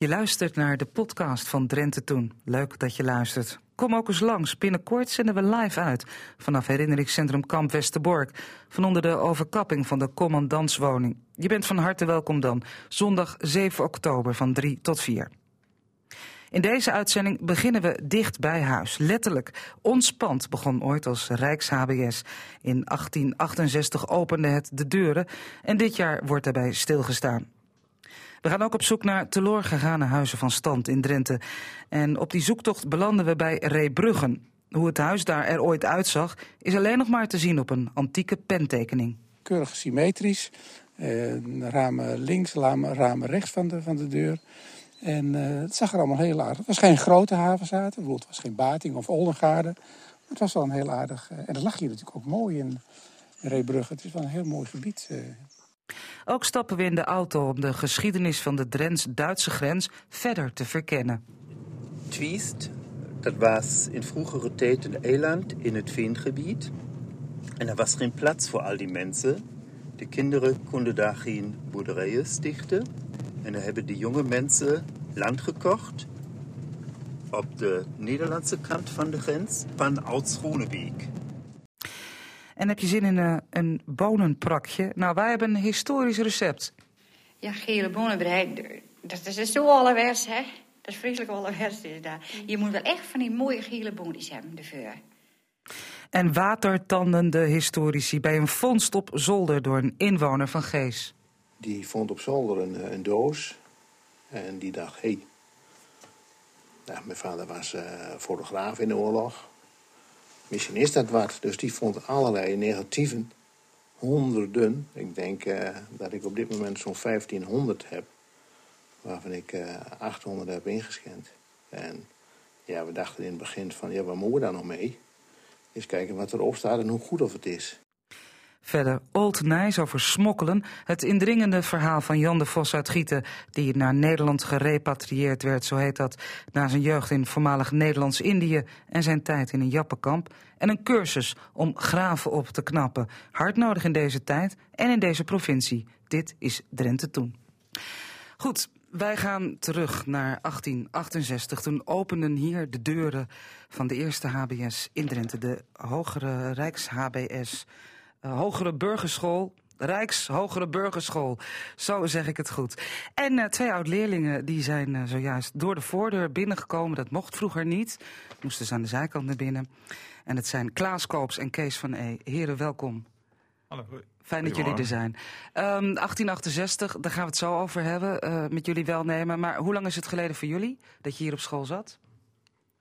Je luistert naar de podcast van Drenthe Toen. Leuk dat je luistert. Kom ook eens langs. Binnenkort zenden we live uit vanaf herinneringscentrum Kamp Westerbork. Van onder de overkapping van de commandantswoning. Je bent van harte welkom dan. Zondag 7 oktober van 3 tot 4. In deze uitzending beginnen we dicht bij huis. Letterlijk. Ons pand begon ooit als Rijks-HBS. In 1868 opende het de deuren en dit jaar wordt daarbij stilgestaan. We gaan ook op zoek naar teloorgegane huizen van stand in Drenthe. En op die zoektocht belanden we bij Reebruggen. Hoe het huis daar er ooit uitzag, is alleen nog maar te zien op een antieke pentekening. Keurig symmetrisch. Eh, ramen links, ramen, rechts van de, van de deur. En uh, het zag er allemaal heel aardig. Het was geen grote havenzaten. Het was geen Bating of Oldengaarde. Het was wel een heel aardig... Uh, en dat lag hier natuurlijk ook mooi in Reebrugge. Het is wel een heel mooi gebied. Ook stappen we in de auto om de geschiedenis van de Drents-Duitse grens verder te verkennen. Twiest, dat was in vroegere tijd een eiland in het veengebied. En er was geen plaats voor al die mensen. De kinderen konden daar geen boerderijen stichten. En dan hebben de jonge mensen land gekocht op de Nederlandse kant van de grens van Oud-Schonebeek. En heb je zin in een, een bonenprakje? Nou, wij hebben een historisch recept. Ja, gele bonenbereid, dat is zo allerwers, hè? Dat is vreselijk allerwers is. Je moet wel echt van die mooie gele bonies hebben, de veur. En watertandende historici bij een vondst op zolder door een inwoner van Gees. Die vond op zolder een, een doos en die dacht, hé, hey, nou, mijn vader was uh, fotograaf in de oorlog. Misschien is dat wat. Dus die vond allerlei negatieven. Honderden. Ik denk uh, dat ik op dit moment zo'n 1500 heb. Waarvan ik uh, 800 heb ingescand. En ja, we dachten in het begin van, ja, waar moeten we daar nog mee? Eens kijken wat erop staat en hoe goed of het is. Verder Old Nijs over smokkelen. Het indringende verhaal van Jan de Vos uit Gieten... die naar Nederland gerepatrieerd werd, zo heet dat... na zijn jeugd in voormalig Nederlands-Indië... en zijn tijd in een jappenkamp. En een cursus om graven op te knappen. Hard nodig in deze tijd en in deze provincie. Dit is Drenthe toen. Goed, wij gaan terug naar 1868. Toen openden hier de deuren van de eerste HBS in Drenthe. De hogere Rijks-HBS... Uh, hogere burgerschool. Rijks Hogere Burgerschool, zo zeg ik het goed. En uh, twee oud-leerlingen die zijn uh, zojuist door de voordeur binnengekomen. Dat mocht vroeger niet. Moesten ze aan de zijkant naar binnen. En het zijn Klaas Koops en Kees van E. Heren, welkom. Hallo. Fijn dat jullie er zijn. Um, 1868, daar gaan we het zo over hebben, met jullie welnemen. Maar hoe lang is het geleden voor jullie dat je hier op school zat?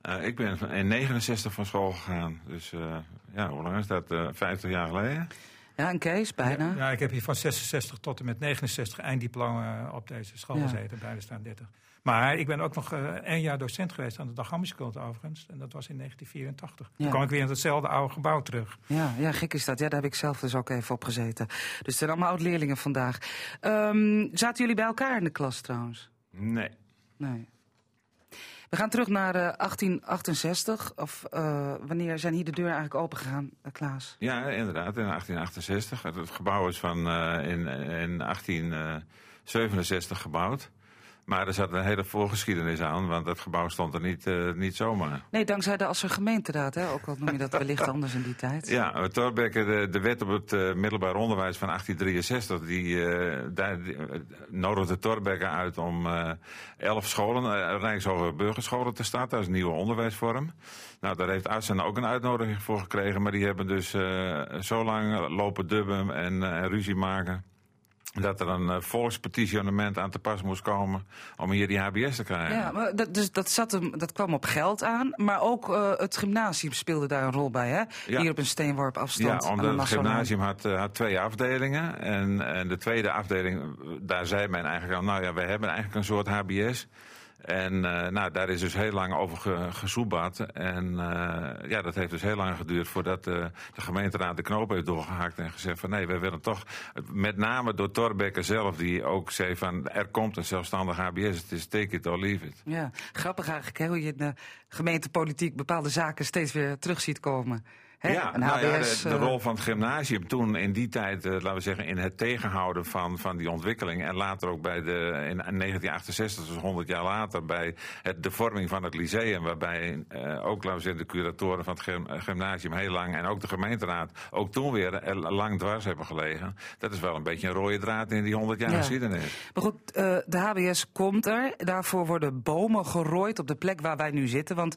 Uh, ik ben in 69 van school gegaan. Dus uh, ja, hoe lang is dat? Uh, 50 jaar geleden? Ja, een Kees, bijna. Ja, ja, ik heb hier van 66 tot en met 69 einddiploma op deze school ja. gezeten, bij de staan 30. Maar ik ben ook nog één jaar docent geweest aan de Dagammischool overigens. En dat was in 1984. Ja. Toen kwam ik weer in hetzelfde oude gebouw terug. Ja, ja, gek is dat. Ja, daar heb ik zelf dus ook even op gezeten. Dus het zijn allemaal oud-leerlingen vandaag. Um, zaten jullie bij elkaar in de klas trouwens? Nee. Nee. We gaan terug naar uh, 1868. Of uh, wanneer zijn hier de deuren eigenlijk open gegaan, uh, Klaas? Ja, inderdaad, in 1868. Het gebouw is van in, in 1867 gebouwd. Maar er zat een hele voorgeschiedenis aan, want het gebouw stond er niet, uh, niet zomaar. Nee, dankzij de Asser gemeenteraad, hè? ook al noem je dat wellicht anders in die tijd. Ja, Torbekke, de, de wet op het uh, middelbaar onderwijs van 1863, die, uh, daar die, nodigde Torbekke uit om elf scholen, Rijkshoge burgerscholen te starten als nieuwe onderwijsvorm. Nou, daar heeft Assen ook een uitnodiging voor gekregen, maar die hebben dus zo lang lopen dubben en ruzie maken dat er een uh, volkspetitionement aan te pas moest komen om hier die HBS te krijgen. Ja, maar dat, dus dat, zat hem, dat kwam op geld aan, maar ook uh, het gymnasium speelde daar een rol bij, hè? Ja. Hier op een steenworp afstand. Ja, omdat het gymnasium had, uh, had twee afdelingen. En, en de tweede afdeling, daar zei men eigenlijk al, nou ja, wij hebben eigenlijk een soort HBS. En uh, nou, daar is dus heel lang over ge, gesoebat. En uh, ja, dat heeft dus heel lang geduurd voordat uh, de gemeenteraad de knoop heeft doorgehakt en gezegd van nee, we willen toch, met name door Torbekke zelf, die ook zei van er komt een zelfstandig HBS, het is take it or leave it. Ja, grappig eigenlijk hè, hoe je in de gemeentepolitiek bepaalde zaken steeds weer terug ziet komen. Hè? Ja, een nou ja, HBS, de, de eh, rol van het gymnasium toen in die tijd, eh, laten we zeggen, in het tegenhouden van, van die ontwikkeling. En later ook bij de, in 1968, dus 100 jaar later, bij het, de vorming van het lyceum. Waarbij eh, ook, laten we zeggen, de curatoren van het gym- gymnasium heel lang en ook de gemeenteraad ook toen weer lang dwars hebben gelegen. Dat is wel een beetje een rode draad in die 100 jaar Ja. geschiedenis. Maar goed, de HBS komt er. Daarvoor worden bomen gerooid op de plek waar wij nu zitten. Want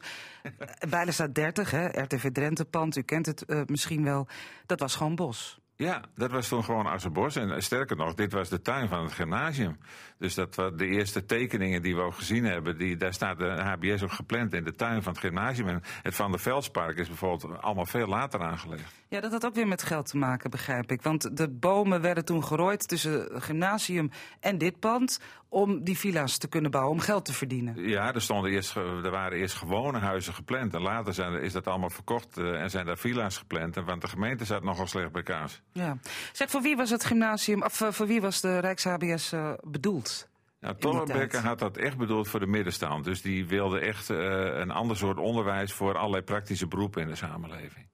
bijna staat 30, hè, RTV Drenthe-pand, u kent het eh, misschien wel. Dat was gewoon bos. Ja, dat was toen gewoon Assenbos. En eh, sterker nog, dit was de tuin van het gymnasium. Dus dat waren de eerste tekeningen die we ook gezien hebben. Die, daar staat de HBS ook gepland in de tuin van het gymnasium. En het Van der Veldspark is bijvoorbeeld allemaal veel later aangelegd. Ja, dat had ook weer met geld te maken, begrijp ik. Want de bomen werden toen gerooid tussen het gymnasium en dit pand... om die villa's te kunnen bouwen, om geld te verdienen. Ja, er, stonden eerst, er waren eerst gewone huizen gepland. En later zijn, is dat allemaal verkocht eh, en zijn daar villa's gepland. En, want de gemeente zat nogal slecht bij kaas. Ja. Zeg, voor wie was het gymnasium, of eh, voor wie was de Rijks-HBS eh, bedoeld? Nou, Tollebecker had dat echt bedoeld voor de middenstand. Dus die wilde echt een ander soort onderwijs voor allerlei praktische beroepen in de samenleving.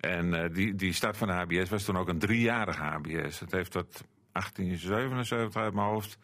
En die, die start van de HBS was toen ook een driejarige HBS. Het heeft tot 1877 uit mijn hoofd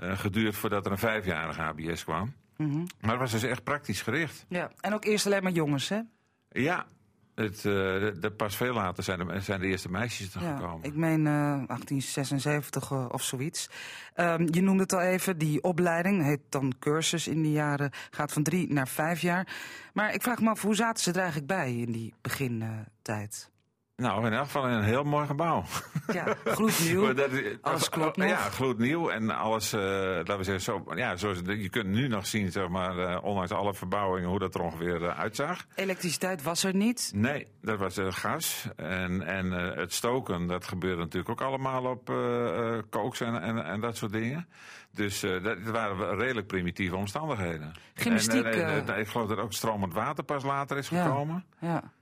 geduurd voordat er een vijfjarige HBS kwam. Mhm. Maar het was dus echt praktisch gericht. Ja, en ook eerst alleen maar jongens, hè? Ja, het, eh, pas veel later zijn de, zijn de eerste meisjes er Ja, gekomen. ik meen eh, 1876 eh, of zoiets. Ehm, je noemde het al even, die opleiding heet dan cursus in die jaren, gaat van drie naar vijf jaar. Maar ik vraag me af, hoe zaten ze er eigenlijk bij in die begintijd? Nou, in elk geval een heel mooi gebouw. ja, gloednieuw. Dat Alles klopt nog. Ja, gloednieuw. En alles, eh, laten we zeggen, zo, ja, zoals, je kunt nu nog zien, zeg maar, eh, ondanks alle verbouwingen, hoe dat er ongeveer eh, uitzag. Elektriciteit was er niet. Nee, dat was gas. En, en het stoken, dat gebeurde natuurlijk ook allemaal op kooks en, en, en dat soort dingen. Dus dat waren redelijk primitieve omstandigheden. Gymnastiek, En, ik geloof dat ook stromend water pas later is Ja. gekomen. Ja.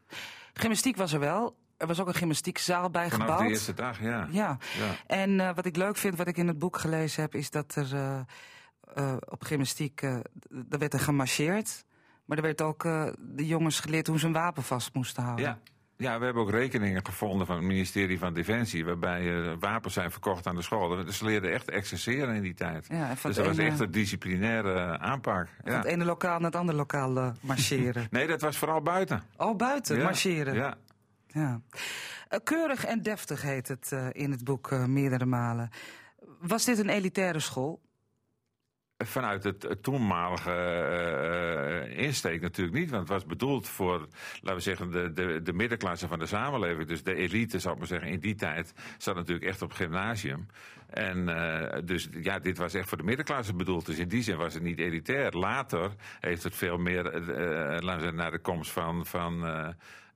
Gymnastiek was er wel. Er was ook een gymnastiekzaal bij Vanaf gebouwd. de eerste dag, ja. Ja. Ja. En eh, wat ik leuk vind, wat ik in het boek gelezen heb, is dat er eh, eh, op gymnastiek, er werd er gemarcheerd. Maar er werd ook de jongens geleerd hoe ze een wapen vast moesten houden. Ja. Ja, we hebben ook rekeningen gevonden van het ministerie van Defensie... waarbij wapens zijn verkocht aan de school. Dus ze leerden echt exerceren in die tijd. Ja, dus dat was echt een disciplinaire aanpak. Van Ja. het ene lokaal naar het andere lokaal marcheren. Nee, dat was vooral buiten. oh, buiten Ja. marcheren. Ja. Ja. Eh, keurig en deftig heet het eh, in het boek eh, meerdere malen. Was dit een elitaire school? Vanuit het, toenmalige insteek natuurlijk niet. Want het was bedoeld voor, laten we zeggen, de, de, de middenklasse van de samenleving. Dus de elite, zou ik maar zeggen, in die tijd zat natuurlijk echt op gymnasium. En dus ja, dit was echt voor de middenklasse bedoeld. Dus in die zin was het niet elitair. Later heeft het veel meer, laten we zeggen, naar de komst van... van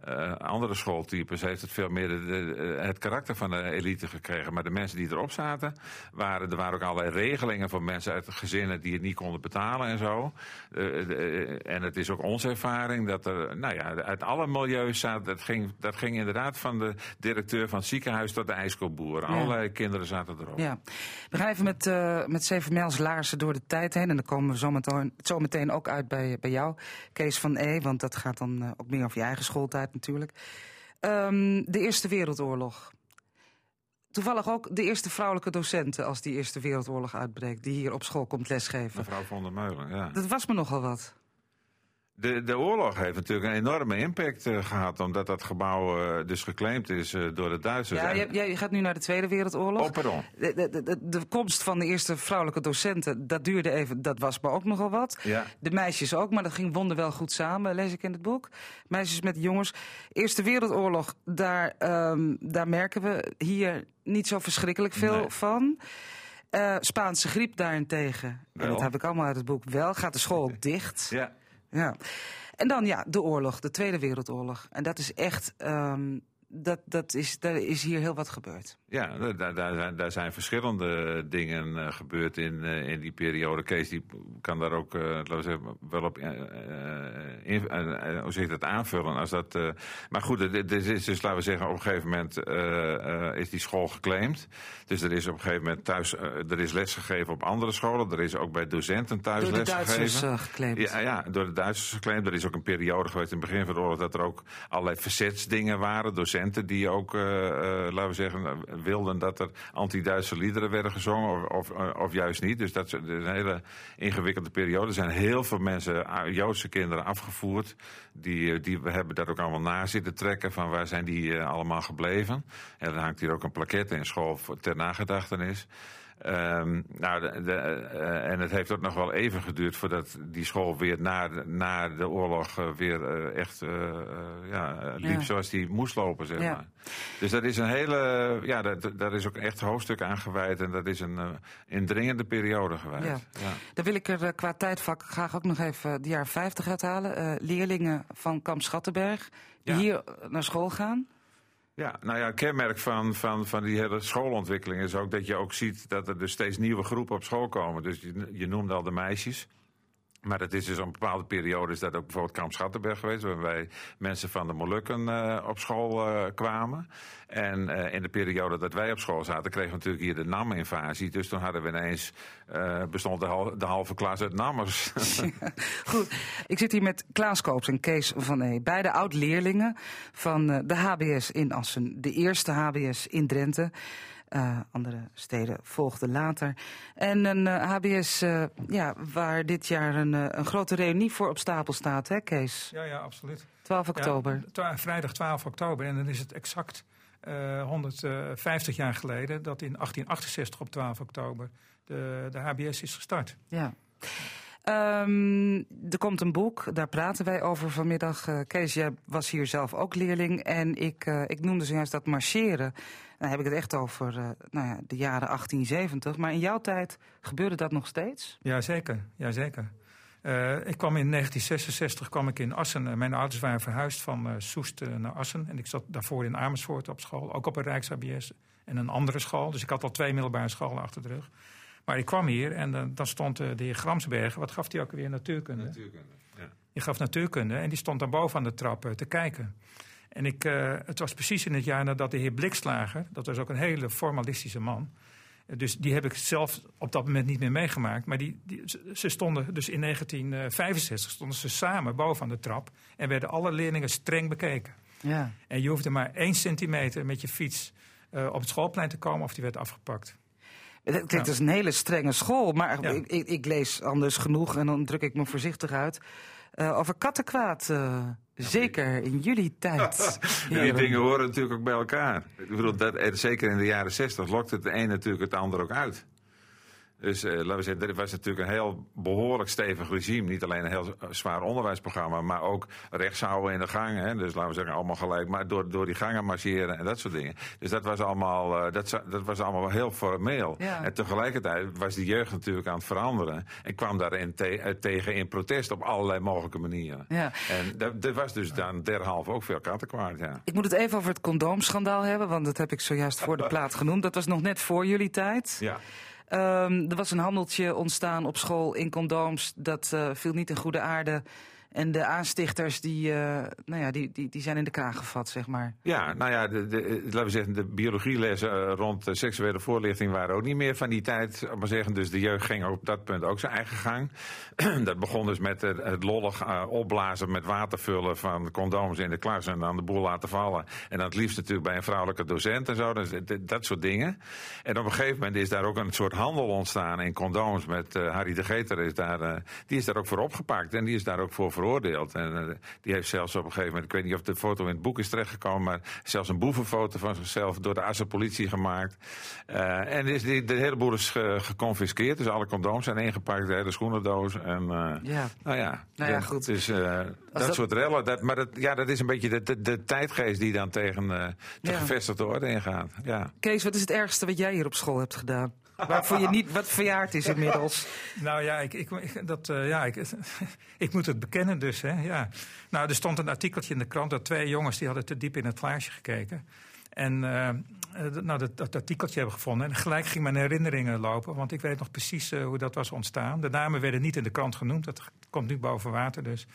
eh, eh, andere schooltypes heeft het veel meer de- de- het karakter van de elite gekregen. Maar de mensen die erop zaten, waren, er waren ook allerlei regelingen voor mensen uit gezinnen die het niet konden betalen en zo. Eh, de- en het is ook onze ervaring dat er, nou ja, uit alle milieus zaten, dat ging, dat ging inderdaad van de directeur van het ziekenhuis tot de ijskoopboer. Allerlei kinderen zaten erop. Ja. We gaan even met, eh met zeven mijls laarzen door de tijd heen. En dan komen we zo meteen, zo meteen ook uit bij, bij jou, Kees van E. Want dat gaat dan eh, ook meer over je eigen schooltijd natuurlijk. Ehm, de Eerste Wereldoorlog. Toevallig ook de eerste vrouwelijke docenten als die Eerste Wereldoorlog uitbreekt. Die hier op school komt lesgeven. Mevrouw van der Meulen, ja. Dat was me nogal wat. De, de oorlog heeft natuurlijk een enorme impact eh, gehad, omdat dat gebouw eh, dus geclaimd is eh, door de Duitsers. Ja, je, je gaat nu naar de Tweede Wereldoorlog. Oh, pardon. De, de, de, de komst van de eerste vrouwelijke docenten, dat duurde even, dat was me ook nogal wat. Ja. De meisjes ook, maar dat ging wonderwel goed samen, lees ik in het boek. Meisjes met jongens. Eerste Wereldoorlog, daar, ehm, daar merken we hier niet zo verschrikkelijk veel Nee. van. Spaanse griep daarentegen, en dat heb ik allemaal uit het boek wel, gaat de school dicht. Ja. Ja. En dan ja, de oorlog, de Tweede Wereldoorlog. En dat is echt, ehm, dat, dat is, daar is hier heel wat gebeurd. Ja, daar, daar, zijn, daar zijn verschillende dingen eh, gebeurd in, eh, in die periode. Kees die kan daar ook eh, laten we zeggen, wel op hoe zeg dat aanvullen. Als dat, maar goed, dit is dus, laten we zeggen, op een gegeven moment is die school geclaimd. Dus er is op een gegeven moment thuis, er is lesgegeven op andere scholen. Er is ook bij docenten thuis door lesgegeven. Door de Duitsers geclaimd. Ja, ja, door de Duitsers geclaimd. Er is ook een periode geweest in het begin van de oorlog dat er ook allerlei verzetsdingen waren. Docenten die ook, laten we zeggen, wilden dat er anti-Duitse liederen werden gezongen. Of, of, of juist niet. Dus dat is een hele ingewikkelde periode. Er zijn heel veel mensen, Joodse kinderen, afgevoerd. Die, die hebben daar ook allemaal na zitten trekken van waar zijn die allemaal gebleven. En dan hangt hier ook een plaquette in school ter nagedachtenis. Um, nou, de, de, uh, en het heeft ook nog wel even geduurd voordat die school weer na, na de oorlog uh, weer uh, echt ja, liep ja. zoals die moest lopen, zeg ja. maar. Dus dat is een hele, ja, dat, daar is ook echt hoofdstuk aan gewijd en dat is een indringende periode geweest. Ja. Ja. Dan wil ik er qua tijdvak graag ook nog even de jaren 50 uithalen. leerlingen van Kamp Schattenberg die hier naar school gaan. Ja, nou ja, een kenmerk van, van, van die hele schoolontwikkeling is ook dat je ook ziet dat er dus steeds nieuwe groepen op school komen. Dus je, je noemde al de meisjes. Maar dat is dus een bepaalde periode is dat ook bijvoorbeeld Kamp Schattenberg geweest, waarbij mensen van de Molukken uh, op school uh, kwamen. En uh, in de periode dat wij op school zaten, kregen we natuurlijk hier de NAM-invasie. Dus toen hadden we ineens, bestond de, hal, de, halve klas uit Nammers. Goed, ik zit hier met Klaas Koops en Kees van E. Beide oud-leerlingen van de HBS in Assen. De eerste HBS in Drenthe. Uh, andere steden volgden later. En een uh, HBS uh, ja, waar dit jaar een, een grote reunie voor op stapel staat, hè Kees? Ja, ja, absoluut. 12 oktober. Ja, vrijdag 12 oktober. En dan is het exact 150 jaar geleden dat in 1868 op 12 oktober de, de HBS is gestart. Ja. Um, er komt een boek, daar praten wij over vanmiddag. Uh, Kees, jij was hier zelf ook leerling. En ik, uh, ik noemde zojuist dat marcheren. Dan heb ik het echt over uh, nou ja, de jaren 1870. Maar in jouw tijd gebeurde dat nog steeds? Jazeker, jazeker. Uh, ik kwam in 1966 kwam ik in Assen. mijn ouders waren verhuisd van uh, Soest naar Assen. En ik zat daarvoor in Amersfoort op school. Ook op een Rijks-HBS en een andere school. Dus ik had al twee middelbare scholen achter de rug. Maar ik kwam hier en uh, dan stond uh, de heer Gramsbergen, wat gaf hij ook weer? Natuurkunde. Natuurkunde, ja. Die gaf natuurkunde en die stond daar boven aan de trap uh, te kijken. En ik, het was precies in het jaar nadat de heer Blikslager, dat was ook een hele formalistische man. Dus die heb ik zelf op dat moment niet meer meegemaakt. Maar die, die, ze stonden dus in 1965 stonden ze samen boven aan de trap. En werden alle leerlingen streng bekeken. Ja. En je hoefde maar één centimeter met je fiets op het schoolplein te komen of die werd afgepakt. Het klinkt als een hele strenge school, maar ja. ik, ik, ik, lees anders genoeg en dan druk ik me voorzichtig uit. Uh, over kattenkwaad, uh, zeker in jullie tijd. Die dingen horen natuurlijk ook bij elkaar. Ik bedoel, dat, zeker in de jaren zestig lokte het de een natuurlijk het ander ook uit. Dus uh, laten we zeggen, dit was natuurlijk een heel behoorlijk stevig regime. Niet alleen een heel zwaar onderwijsprogramma, maar ook rechtshouden in de gangen. Hè. Dus laten we zeggen, allemaal gelijk, maar door, door die gangen marcheren en dat soort dingen. Dus dat was allemaal, uh, dat, dat was allemaal heel formeel. Ja. En tegelijkertijd was die jeugd natuurlijk aan het veranderen. En kwam daarin te, tegen in protest op allerlei mogelijke manieren. Ja. En er was dus dan derhalve ook veel kattenkwaad, ja. Ik moet het even over het condoomschandaal hebben, want dat heb ik zojuist voor de plaat genoemd. Dat was nog net voor jullie tijd. Ja. Um, er was een handeltje ontstaan op school in condooms. Dat uh, viel niet in goede aarde. En de aanstichters die, uh, nou ja, die, die, die zijn in de kraag gevat, zeg maar. Ja, nou ja, de, de, laten we zeggen, de biologielessen uh, rond seksuele voorlichting waren ook niet meer van die tijd. Maar zeggen, dus de jeugd ging op dat punt ook zijn eigen gang. dat begon dus met het, lollig opblazen met watervullen van condooms in de klas en dan de boel laten vallen. En dan het liefst natuurlijk bij een vrouwelijke docent en zo, dus, dat, dat soort dingen. En op een gegeven moment is daar ook een soort handel ontstaan in condooms met Harry de Geter is daar, die is daar ook voor opgepakt en die is daar ook voor veroordeeld. En uh, die heeft zelfs op een gegeven moment, ik weet niet of de foto in het boek is terechtgekomen, maar zelfs een boevenfoto van zichzelf door de Assen politie gemaakt. Uh, en is die, de hele boel is ge, geconfiskeerd, dus alle condooms zijn ingepakt, de hele schoenendoos. En, uh, ja. Nou ja, nou ja goed. Dus, dat, dat, soort rellen, dat, maar dat, ja, dat is een beetje de, de, de tijdgeest die dan tegen de ja. gevestigde orde ingaat. Ja. Kees, wat is het ergste wat jij hier op school hebt gedaan? Waarvoor je niet wat verjaard is inmiddels. Nou ja, ik, ik, dat, uh, ja ik, ik moet het bekennen dus. Hè, ja. Nou, er stond een artikeltje in de krant dat twee jongens die hadden te diep in het glaasje gekeken. En uh, nou, dat, dat artikeltje hebben gevonden. En gelijk ging mijn herinneringen lopen. Want ik weet nog precies hoe dat was ontstaan. De namen werden niet in de krant genoemd. Dat komt nu boven water dus.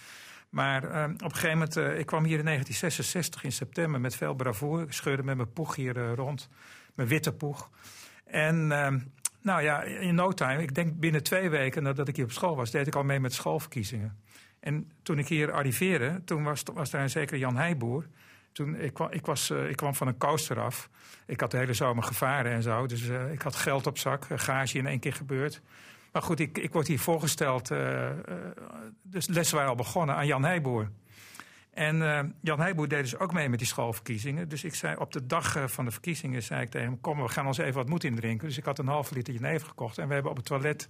Maar op een gegeven moment, ik kwam hier in 1966 in september met veel bravoure. Ik scheurde met mijn poeg hier rond, mijn witte poeg. En ehm, nou ja, in no time, ik denk binnen twee weken nadat ik hier op school was, deed ik al mee met schoolverkiezingen. En toen ik hier arriveerde, toen was, daar een zekere Jan Heijboer. Toen, ik, kwam, ik, was, uh, ik kwam van een coaster af. Ik had de hele zomer gevaren en zo. Dus uh, ik had geld op zak, gage in één keer gebeurd. Maar goed, ik, ik word hier voorgesteld. Dus lessen waren al begonnen aan Jan Heijboer. En Jan Heijboer deed dus ook mee met die schoolverkiezingen. Dus ik zei op de dag van de verkiezingen zei ik tegen hem: Kom, we gaan ons even wat moed indrinken. Dus ik had een halve liter jenever gekocht. En we hebben op het toilet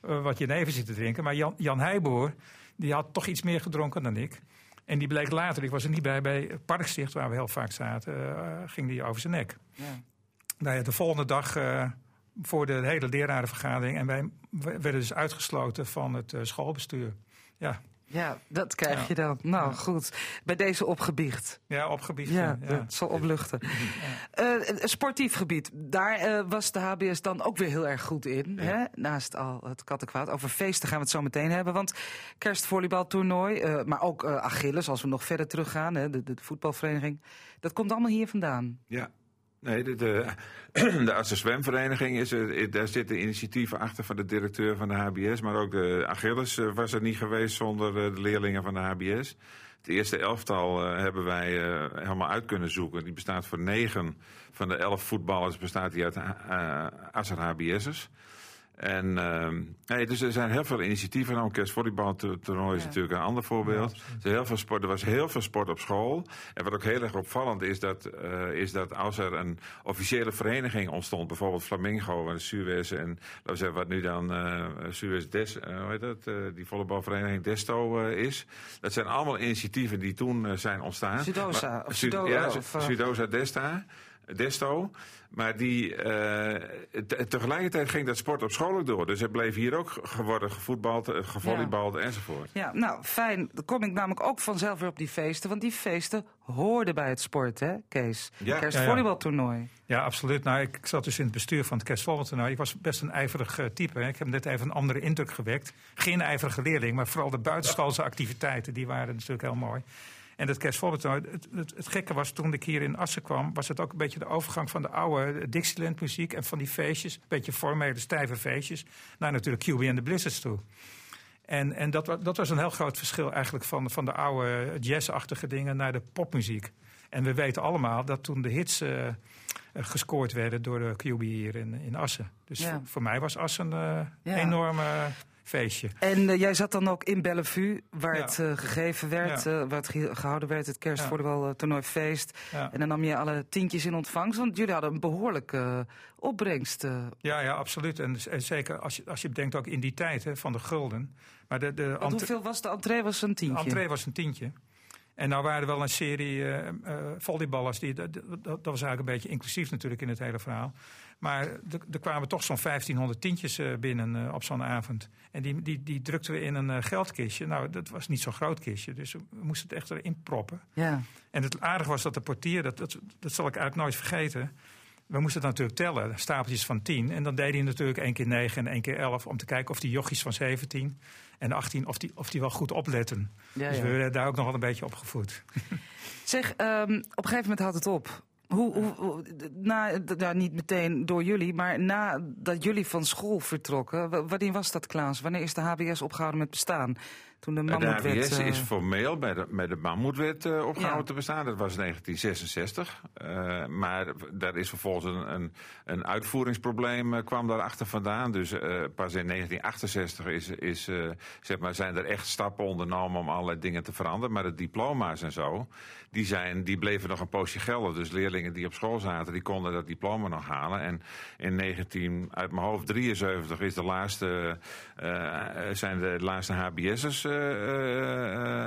wat jenever zitten drinken. Maar Jan, Jan Heijboer, die had toch iets meer gedronken dan ik. En die bleek later, ik was er niet bij, bij Parksticht, waar we heel vaak zaten, uh, ging die over zijn nek. Ja. Nou ja, de volgende dag uh, voor de hele lerarenvergadering. En wij werden dus uitgesloten van het uh, schoolbestuur. Ja. Ja, dat krijg ja. je dan. Nou, ja. goed. Bij deze opgebiecht. Ja, opgebiecht. Ja, ja. dat zal opluchten. Uh, sportief gebied. Daar uh, was de HBS dan ook weer heel erg goed in. Hè? Naast al het kattenkwaad. Over feesten gaan we het zo meteen hebben. Want kerstvolleybaltoernooi, uh, maar ook Achilles, als we nog verder teruggaan. Hè, de, de voetbalvereniging. Dat komt allemaal hier vandaan. Ja, Nee, de, de, de Zwemvereniging, is er, daar zitten initiatieven achter van de directeur van de HBS. Maar ook de Achilles was er niet geweest zonder de leerlingen van de HBS. Het eerste elftal hebben wij helemaal uit kunnen zoeken. Die bestaat voor negen van de elf voetballers bestaat die uit Asser HBS'ers. En uh, nee, dus er zijn heel veel initiatieven. Nou, kerstvolleybaltoernooi is ja. natuurlijk een ander voorbeeld. Ja, er, heel veel sport, er was heel veel sport op school. En wat ook heel erg opvallend is, dat, uh, is dat als er een officiële vereniging ontstond, bijvoorbeeld Flamingo en Suez en laten we zeggen wat nu dan uh, Suez Des, uh, hoe heet dat, die volleybalvereniging Desto is. Dat zijn allemaal initiatieven die toen zijn ontstaan. Sudosa. Maar, of Sudo, ja, of, Sudosa Desta. Desto. Maar die, uh, tegelijkertijd ging dat sport op school ook door. Dus er bleef hier ook geworden gevoetbald, gevolleybald ja. enzovoort. Ja, nou fijn. Dan kom ik namelijk ook vanzelf weer op die feesten. Want die feesten hoorden bij het sport, hè Kees? Ja. Kerstvolleybaltoernooi. Ja, ja. ja, absoluut. Nou, ik zat dus in het bestuur van het kerstvolleybaltoernooi. Ik was best een ijverig uh, type. Hè. Ik heb net even een andere indruk gewekt. Geen ijverige leerling, maar vooral de buitenschoolse activiteiten. Die waren natuurlijk heel mooi. En dat kerstvoorbeeld, het, het, het, gekke was toen ik hier in Assen kwam, was het ook een beetje de overgang van de oude Dixieland muziek en van die feestjes, een beetje formele, stijve feestjes, naar natuurlijk QB en de Blizzards toe. En, en dat, dat, was een heel groot verschil eigenlijk van, van de oude jazzachtige dingen naar de popmuziek. En we weten allemaal dat toen de hits uh, gescoord werden door de QB hier in, in Assen. Dus ja. voor, voor, mij was Assen een uh, ja. enorme feestje. En uh, jij zat dan ook in Bellevue, waar ja. het uh, gegeven werd, ja. uh, waar het ge gehouden werd, het kerstvolleybaltoernooi feest. Ja. En dan nam je alle tientjes in ontvangst, want jullie hadden een behoorlijke opbrengst. Ja, ja, absoluut. En, en, zeker als je, als je bedenkt ook in die tijd hè, van de gulden. Maar de, de hoeveel was de entree? Was een tientje? De entree was een tientje. En nou waren er wel een serie uh, uh, volleyballers, die, dat, dat, dat, was eigenlijk een beetje inclusief natuurlijk in het hele verhaal. Maar er kwamen toch zo'n 1500 tientjes uh, binnen op zo'n avond. En die, die, die drukten we in een geldkistje. Nou, dat was niet zo'n groot kistje, dus we moesten het echt erin proppen. Ja. En het aardige was dat de portier, dat, dat, dat zal ik eigenlijk nooit vergeten... We moesten het natuurlijk tellen, stapeltjes van 10. En dan deed hij natuurlijk één keer 9 en één keer 11... om te kijken of die jochies van 17 en 18, of die, of die wel goed opletten. Ja, dus we werden daar ook nog wel een beetje opgevoed. Zeg, um, op een gegeven moment houdt het op. Hoe, na, niet meteen door jullie, maar nadat jullie van school vertrokken, wanneer was dat, Klaas? Wanneer is de HBS opgehouden met bestaan? Toen de Mammoetwet... De HBS uh... is formeel bij de, bij de Mammoetwet uh, opgehouden ja. te bestaan. Dat was in 1966. Uh, maar daar is vervolgens een, een, een uitvoeringsprobleem kwam daarachter vandaan. Dus pas in 1968 is, is, zeg maar, zijn er echt stappen ondernomen om allerlei dingen te veranderen. Maar de diploma's en zo, die, zijn, die bleven nog een poosje gelden. Dus leerlingen die op school zaten, die konden dat diploma nog halen. En in 19, uit mijn hoofd 73 is de laatste, zijn de laatste HBS'ers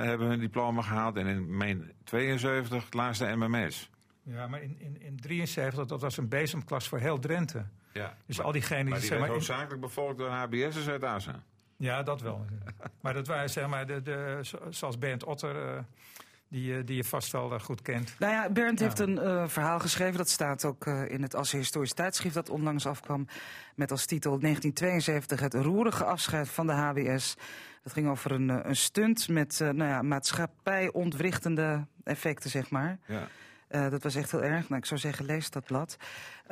hebben hun diploma gehaald. En in meen 72 het laatste MMS. Ja, maar in, in, in 73, dat was een bezemklas voor heel Drenthe. Ja, dus maar, al diegenen die... Maar die zeg maar, hoofdzakelijk bevolkt door HBS'ers uit Asa. Ja, dat wel. maar dat waren zeg maar, de, de, zoals Bernd Otter... Uh, die, die je vast wel goed kent. Nou ja, Bernd heeft een verhaal geschreven. Dat staat ook in het Assen Historisch Tijdschrift dat onlangs afkwam. Met als titel 1972 het roerige afscheid van de HBS. Dat ging over een, een stunt met nou ja, maatschappij ontwrichtende effecten, zeg maar. Ja. Uh, dat was echt heel erg. Nou, ik zou zeggen, lees dat blad.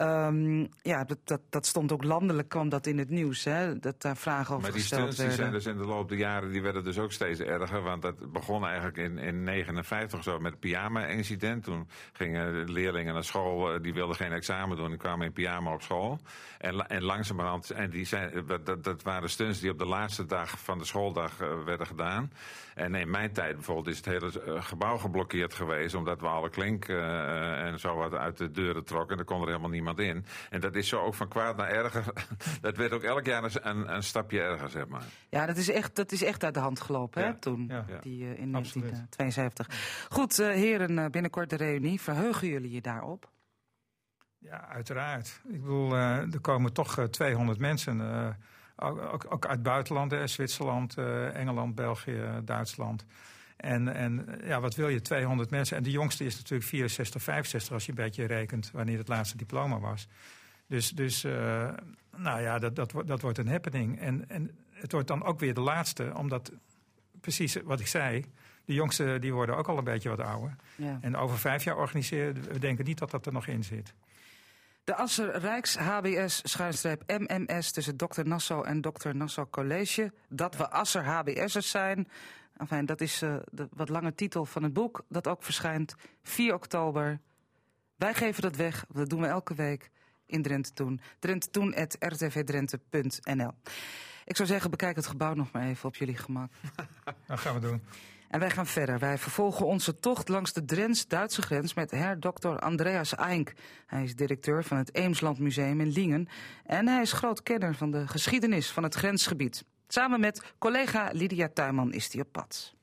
Um, ja, dat, dat, dat, stond ook landelijk, kwam dat in het nieuws. Hè, dat daar vragen over maar gesteld werden. Maar die zijn dus in de loop der jaren die werden dus ook steeds erger. Want dat begon eigenlijk in 1959 zo met het pyjama-incident. Toen gingen leerlingen naar school, eh, die wilden geen examen doen. Die kwamen in pyjama op school. En, en langzamerhand, en die zijn, dat, dat waren stunts die op de laatste dag van de schooldag uh, werden gedaan. En in mijn tijd bijvoorbeeld is het hele gebouw geblokkeerd geweest. Omdat we alle klink uh, en zo wat uit de deuren trokken. En er kon er helemaal niemand in. En dat is zo ook van kwaad naar erger. dat werd ook elk jaar een, een, stapje erger, zeg maar. Ja, dat is echt, dat is echt uit de hand gelopen, hè, toen. Ja. Die, uh, in 1972. Goed, uh, heren, binnenkort de reunie. Verheugen jullie je daarop? Ja, uiteraard. Ik bedoel, er komen toch 200 mensen. Ook, ook, ook, uit buitenland, Zwitserland, Engeland, België, Duitsland. En, en ja, wat wil je? 200 mensen. En de jongste is natuurlijk 64, 65 als je een beetje rekent wanneer het laatste diploma was. Dus, dus uh, nou ja, dat, dat, dat wordt een happening. En, en het wordt dan ook weer de laatste, omdat precies wat ik zei. De jongsten die worden ook al een beetje wat ouder. Ja. En over vijf jaar organiseren, we denken niet dat dat er nog in zit. De Asser Rijks HBS schuinstreep MMS tussen Dr. Nassau en Dr. Nassau College. Dat we Asser HBS'ers zijn. Enfin, dat is uh, de wat lange titel van het boek dat ook verschijnt 4 oktober. Wij geven dat weg, dat doen we elke week in Drenthe Toen. Drenthe Toen@rtvdrenthe.nl. Ik zou zeggen, bekijk het gebouw nog maar even op jullie gemak. Dat gaan we doen. En wij gaan verder. Wij vervolgen onze tocht langs de Drents-Duitse grens met herdokter Andreas Eink. Hij is directeur van het Eemsland Museum in Lingen. En hij is groot kenner van de geschiedenis van het grensgebied. Samen met collega Lydia Tuinman is hij op pad.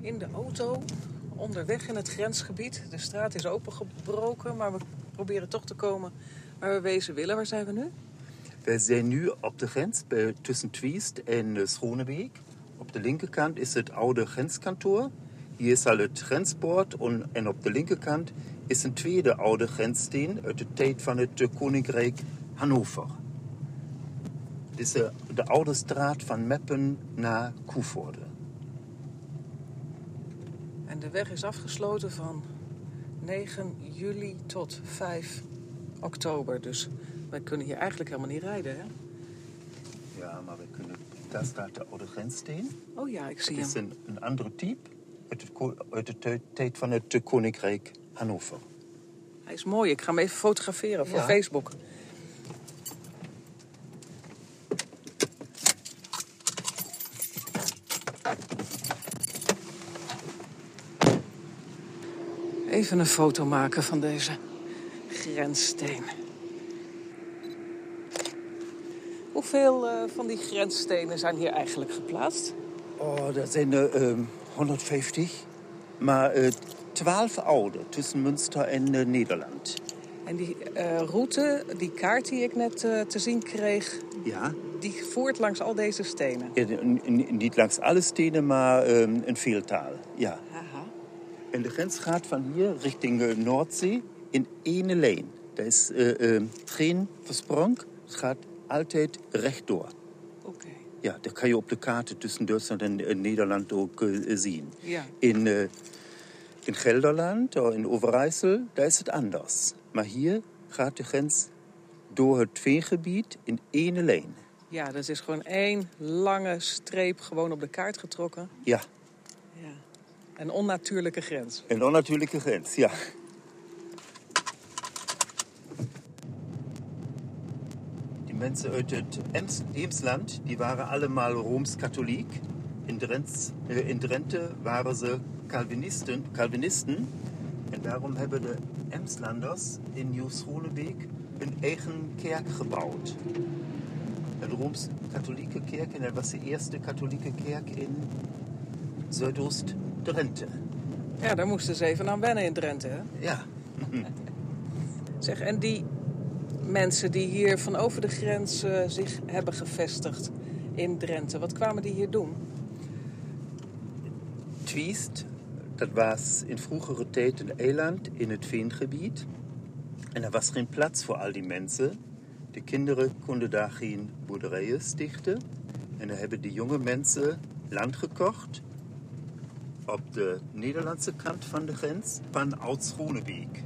In de auto, onderweg in het grensgebied. De straat is opengebroken, maar we proberen toch te komen waar we wezen willen. Waar zijn we nu? We zijn nu op de grens tussen Twiest en Schronebeek. Op de linkerkant is het oude grenskantoor. Hier is al het grenspoort en op de linkerkant is een tweede oude grenssteen uit de tijd van het Koninkrijk Hannover. Dit is de oude straat van Meppen naar Koevoorde. En de weg is afgesloten van 9 juli tot 5 oktober. Dus wij kunnen hier eigenlijk helemaal niet rijden, hè? Ja, maar we kunnen... Daar staat de oude grenssteen. Oh ja, ik zie hem. Het is een, een andere type uit, de tijd van het Koninkrijk Hannover. Hij is mooi. Ik ga hem even fotograferen voor Facebook. Even een foto maken van deze grenssteen. Hoeveel uh, van die grensstenen zijn hier eigenlijk geplaatst? Oh, dat zijn er uh, 150. Maar uh, 12 oude tussen Münster en Nederland. En die route, die kaart die ik net te zien kreeg, ja? die voert langs al deze stenen? Ja, niet langs alle stenen, maar um, een veeltaal. Ja. En de grens gaat van hier richting uh, Noordzee in één lijn. Daar is uh, geen versprong. Het gaat altijd rechtdoor. Oké. Ja, dat kan je op de kaarten tussen Duitsland en Nederland ook zien. Ja. In, in Gelderland of in Overijssel, daar is het anders. Maar hier gaat de grens door het veengebied in één lijn. Ja, dat is gewoon één lange streep gewoon op de kaart getrokken. Ja. Een onnatuurlijke grens. Een onnatuurlijke grens, ja. Die mensen uit het Eemsland, die waren allemaal Rooms-Katholiek. In, äh, in Drenthe waren ze Calvinisten, Calvinisten. En daarom hebben de Emslanders in Nieuw-Schronebeek een eigen kerk gebouwd. Een Rooms-Katholieke kerk. En dat was de eerste katholieke kerk in Zuidoost Drenthe. Ja, daar moesten ze even aan wennen in Drenthe, hè? Ja. zeg, en die mensen die hier van over de grens uh, zich hebben gevestigd in Drenthe, wat kwamen die hier doen? Twiest, dat was in vroegere tijd een eiland in het veengebied. En er was geen plaats voor al die mensen. De kinderen konden daar geen boerderijen stichten. En dan hebben de jonge mensen land gekocht op de Nederlandse kant van de grens van Oud-Schronebeek.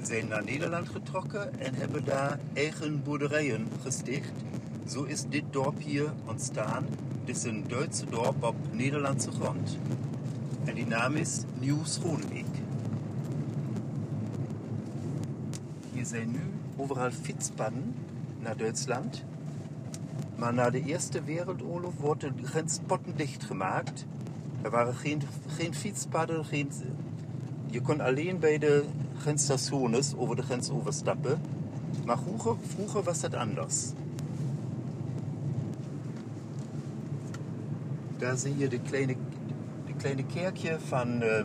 Ze zijn naar Nederland getrokken en hebben daar eigen boerderijen gesticht. Zo is dit dorp hier ontstaan. Het is een Duitse dorp op Nederlandse grond. En die naam is Nieuw-Schronebeek. Hier zijn nu overal fietspaden naar Duitsland. Maar na de Eerste Wereldoorlog wordt de grens pottendicht gemaakt. Er waren geen, geen fietspaden, geen, je kon alleen bij de grensstations over de grens overstappen. Maar vroeger, vroeger was dat anders. Daar zie je de kleine, de kleine kerkje van uh,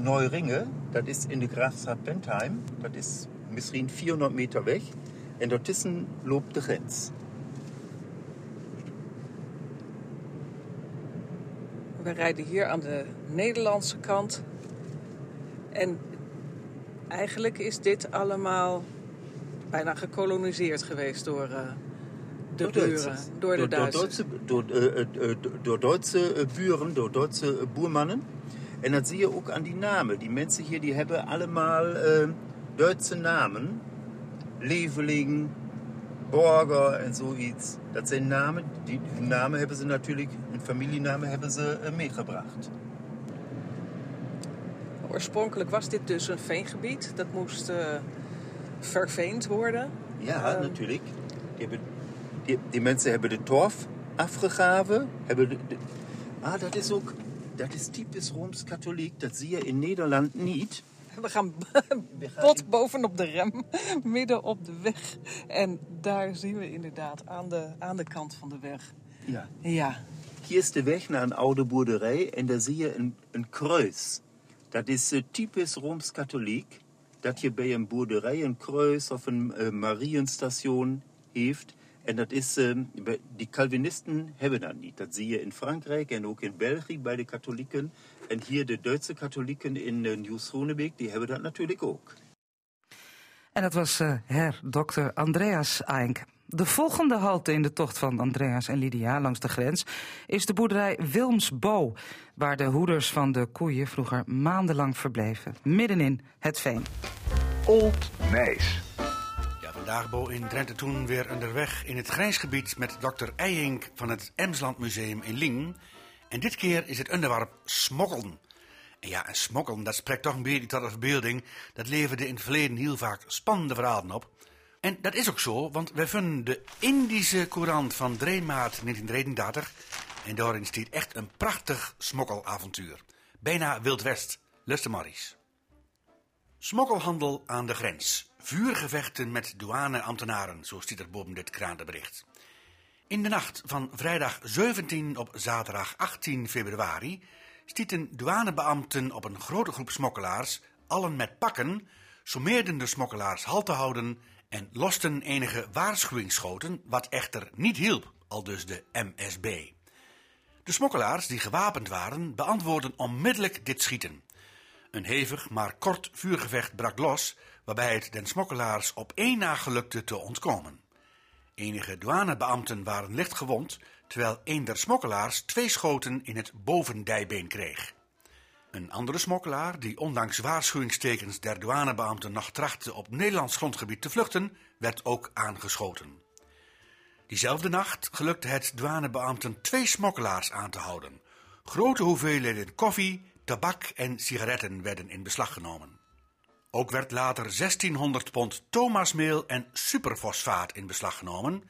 Neuringen. Dat is in de Graafschap Bentheim. Dat is misschien 400 meter weg. En daartussen loopt de grens. We rijden hier aan de Nederlandse kant. En eigenlijk is dit allemaal bijna gekoloniseerd geweest door uh, de door buren, door de Duitsers. Door, Duitse, door, uh, door Duitse buren, door Duitse boermannen. En dat zie je ook aan die namen. Die mensen hier die hebben allemaal uh, Duitse namen. Leveling, Borger en zoiets. Dat zijn namen, die, die namen hebben ze natuurlijk, een familienamen hebben ze uh, meegebracht. Oorspronkelijk was dit dus een veengebied. Dat moest uh, verveend worden. Ja, uh, natuurlijk. Die, hebben, die, die, mensen hebben de torf afgegaven. Hebben de, de, ah, dat is ook, dat is typisch Rooms-Katholiek. Dat zie je in Nederland niet. We gaan bot bovenop de rem, midden op de weg. En daar zien we inderdaad aan de, aan de kant van de weg. Ja. ja. Hier is de weg naar een oude boerderij en daar zie je een, een kruis. Dat is uh, typisch Rooms-Katholiek. Dat je bij een boerderij een kruis of een uh, Marienstation heeft. En dat is, uh, die Calvinisten hebben dat niet. Dat zie je in Frankrijk en ook in België bij de katholieken. En hier de Duitse katholieken in uh, Nieuw-Schonebeek, die hebben dat natuurlijk ook. En dat was uh, her dokter Andreas Eink. De volgende halte in de tocht van Andreas en Lydia langs de grens is de boerderij Wilmsbo, waar de hoeders van de koeien vroeger maandenlang verbleven, middenin het veen. Old Nijs. Ja, vandaag Bo in Drenthe toen weer onderweg in het grijsgebied met dokter Eijink van het Emsland Museum in Lingen. En dit keer is het onderwerp smokkeln. En ja, en smokkeln, dat spreekt toch een beetje tot de verbeelding. Dat leverde in het verleden heel vaak spannende verhalen op. En dat is ook zo, want wij vinden de Indische Courant van 3 maart 1933. En daarin staat echt een prachtig smokkelavontuur. Bijna Wild West, Luster Maries. Smokkelhandel aan de grens. Vuurgevechten met douaneambtenaren, zo stiet er boven dit krantenbericht. In de nacht van vrijdag 17 op zaterdag 18 februari stieten douanebeambten op een grote groep smokkelaars, allen met pakken, sommeerden de smokkelaars halt te houden en losten enige waarschuwingsschoten, wat echter niet hielp, al dus de MSB. De smokkelaars die gewapend waren, beantwoordden onmiddellijk dit schieten. Een hevig maar kort vuurgevecht brak los, waarbij het den smokkelaars op één na gelukte te ontkomen. Enige douanebeambten waren licht gewond, terwijl een der smokkelaars twee schoten in het bovendijbeen kreeg. Een andere smokkelaar, die ondanks waarschuwingstekens der douanebeambten nog trachtte op Nederlands grondgebied te vluchten, werd ook aangeschoten. Diezelfde nacht gelukte het douanebeambten twee smokkelaars aan te houden. Grote hoeveelheden koffie, tabak en sigaretten werden in beslag genomen. Ook werd later 1600 pond Thomasmeel en superfosfaat in beslag genomen.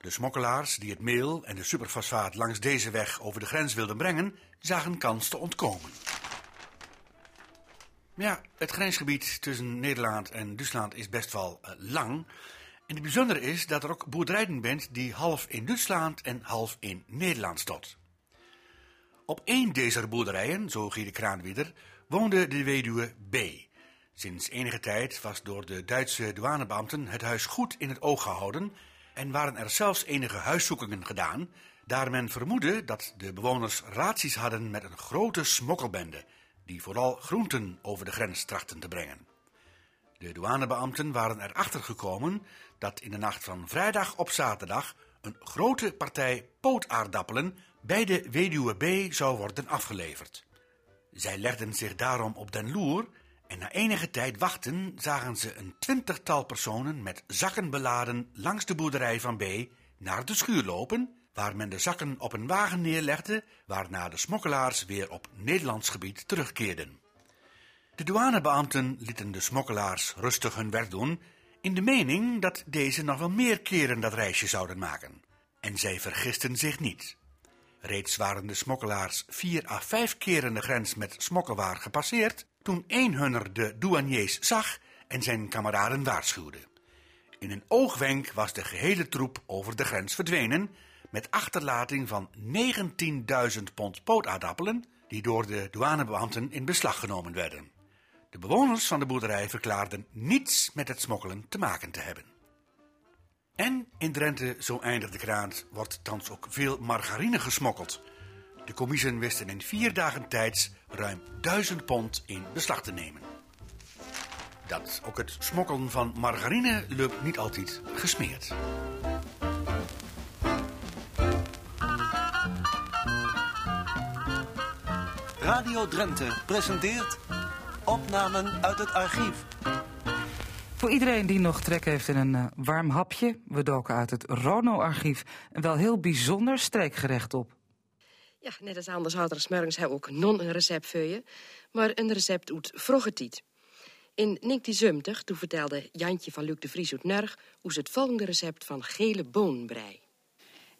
De smokkelaars die het meel en de superfosfaat langs deze weg over de grens wilden brengen, zagen kans te ontkomen. Ja, het grensgebied tussen Nederland en Duitsland is best wel uh, lang. En het bijzondere is dat er ook boerderijen bent die half in Duitsland en half in Nederland stot. Op één deze boerderijen, zo Giede Kraanwieder, woonde de weduwe B. Sinds enige tijd was door de Duitse douanebeambten het huis goed in het oog gehouden en waren er zelfs enige huiszoekingen gedaan, daar men vermoedde dat de bewoners raties hadden met een grote smokkelbende, die vooral groenten over de grens trachten te brengen. De douanebeambten waren erachter gekomen dat in de nacht van vrijdag op zaterdag een grote partij pootaardappelen bij de Weduwe B zou worden afgeleverd. Zij legden zich daarom op den loer en na enige tijd wachten zagen ze een twintigtal personen met zakken beladen langs de boerderij van B naar de schuur lopen, waar men de zakken op een wagen neerlegde, waarna de smokkelaars weer op Nederlands gebied terugkeerden. De douanebeambten lieten de smokkelaars rustig hun werk doen, in de mening dat deze nog wel meer keren dat reisje zouden maken. En zij vergisten zich niet. Reeds waren de smokkelaars vier à vijf keren de grens met smokkelwaar gepasseerd, toen een hunner de douaniers zag en zijn kameraden waarschuwde. In een oogwenk was de gehele troep over de grens verdwenen, met achterlating van 19.000 pond pootaardappelen, die door de douanebeambten in beslag genomen werden. De bewoners van de boerderij verklaarden niets met het smokkelen te maken te hebben. En in Drenthe, zo eindigt de kraan, wordt thans ook veel margarine gesmokkeld. De commissen wisten in vier dagen tijds ruim 1000 pond in beslag te nemen. Dat ook het smokkelen van margarine loopt niet altijd gesmeerd. Radio Drenthe presenteert opnamen uit het archief. Voor iedereen die nog trek heeft in een uh, warm hapje, we doken uit het Rono-archief een wel heel bijzonder streekgerecht op. Ja, net als anders hadden er smorgens hebben ook non een recept voor je, maar een recept uit vroege tijd. In 1970 toen vertelde Jantje van Luc de Vries uit Nerg hoe ze het volgende recept van gele boonbrei.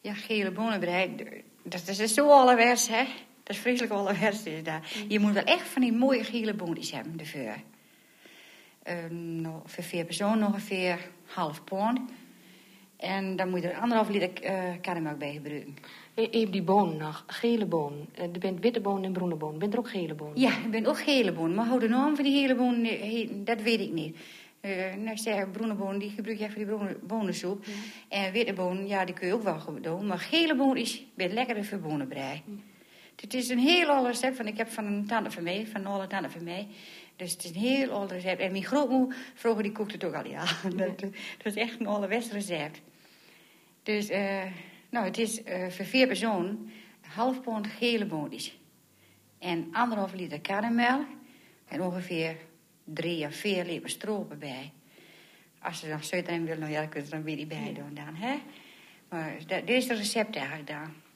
Ja, gele bonenbrei, dat is zo allerwers, hè. Dat is vreselijk allerwers. Is dat. Je moet wel echt van die mooie gele boontjes hebben, ervoor. Um, nou, voor vier personen ongeveer half pond. En dan moet je er anderhalf liter uh, bij gebruiken. Even die bonen nog, gele bonen. Er bent witte bonen en groene bonen. Bent er ook gele bonen? Ja, er bent ook gele bonen. Maar hoe de naam van die gele bonen, dat weet ik niet. Uh, nou, ik zeg, groene bonen, die gebruik je voor die bonensoep. Ja. En witte bonen, ja, die kun je ook wel doen. Maar gele bonen is weer lekkerder voor bonenbrei. Ja. Het is een heel oud recept, van ik heb van een tante van mij, van oude tante van mij. Dus het is een heel oud recept. En mijn grootmoe, vroeger, die kookte het ook al, ja. Dat, dat is echt een ouderwets recept. Dus, uh, nou, het is uh, voor vier personen half pond gele boontjes. En anderhalf liter karnemelk. En ongeveer drie of vier lepels stroop bij. Als ze nog zoiets in willen, nou ja, dan kun je er dan weer niet bij doen dan, hè. Maar dat, dit is het recept eigenlijk dan.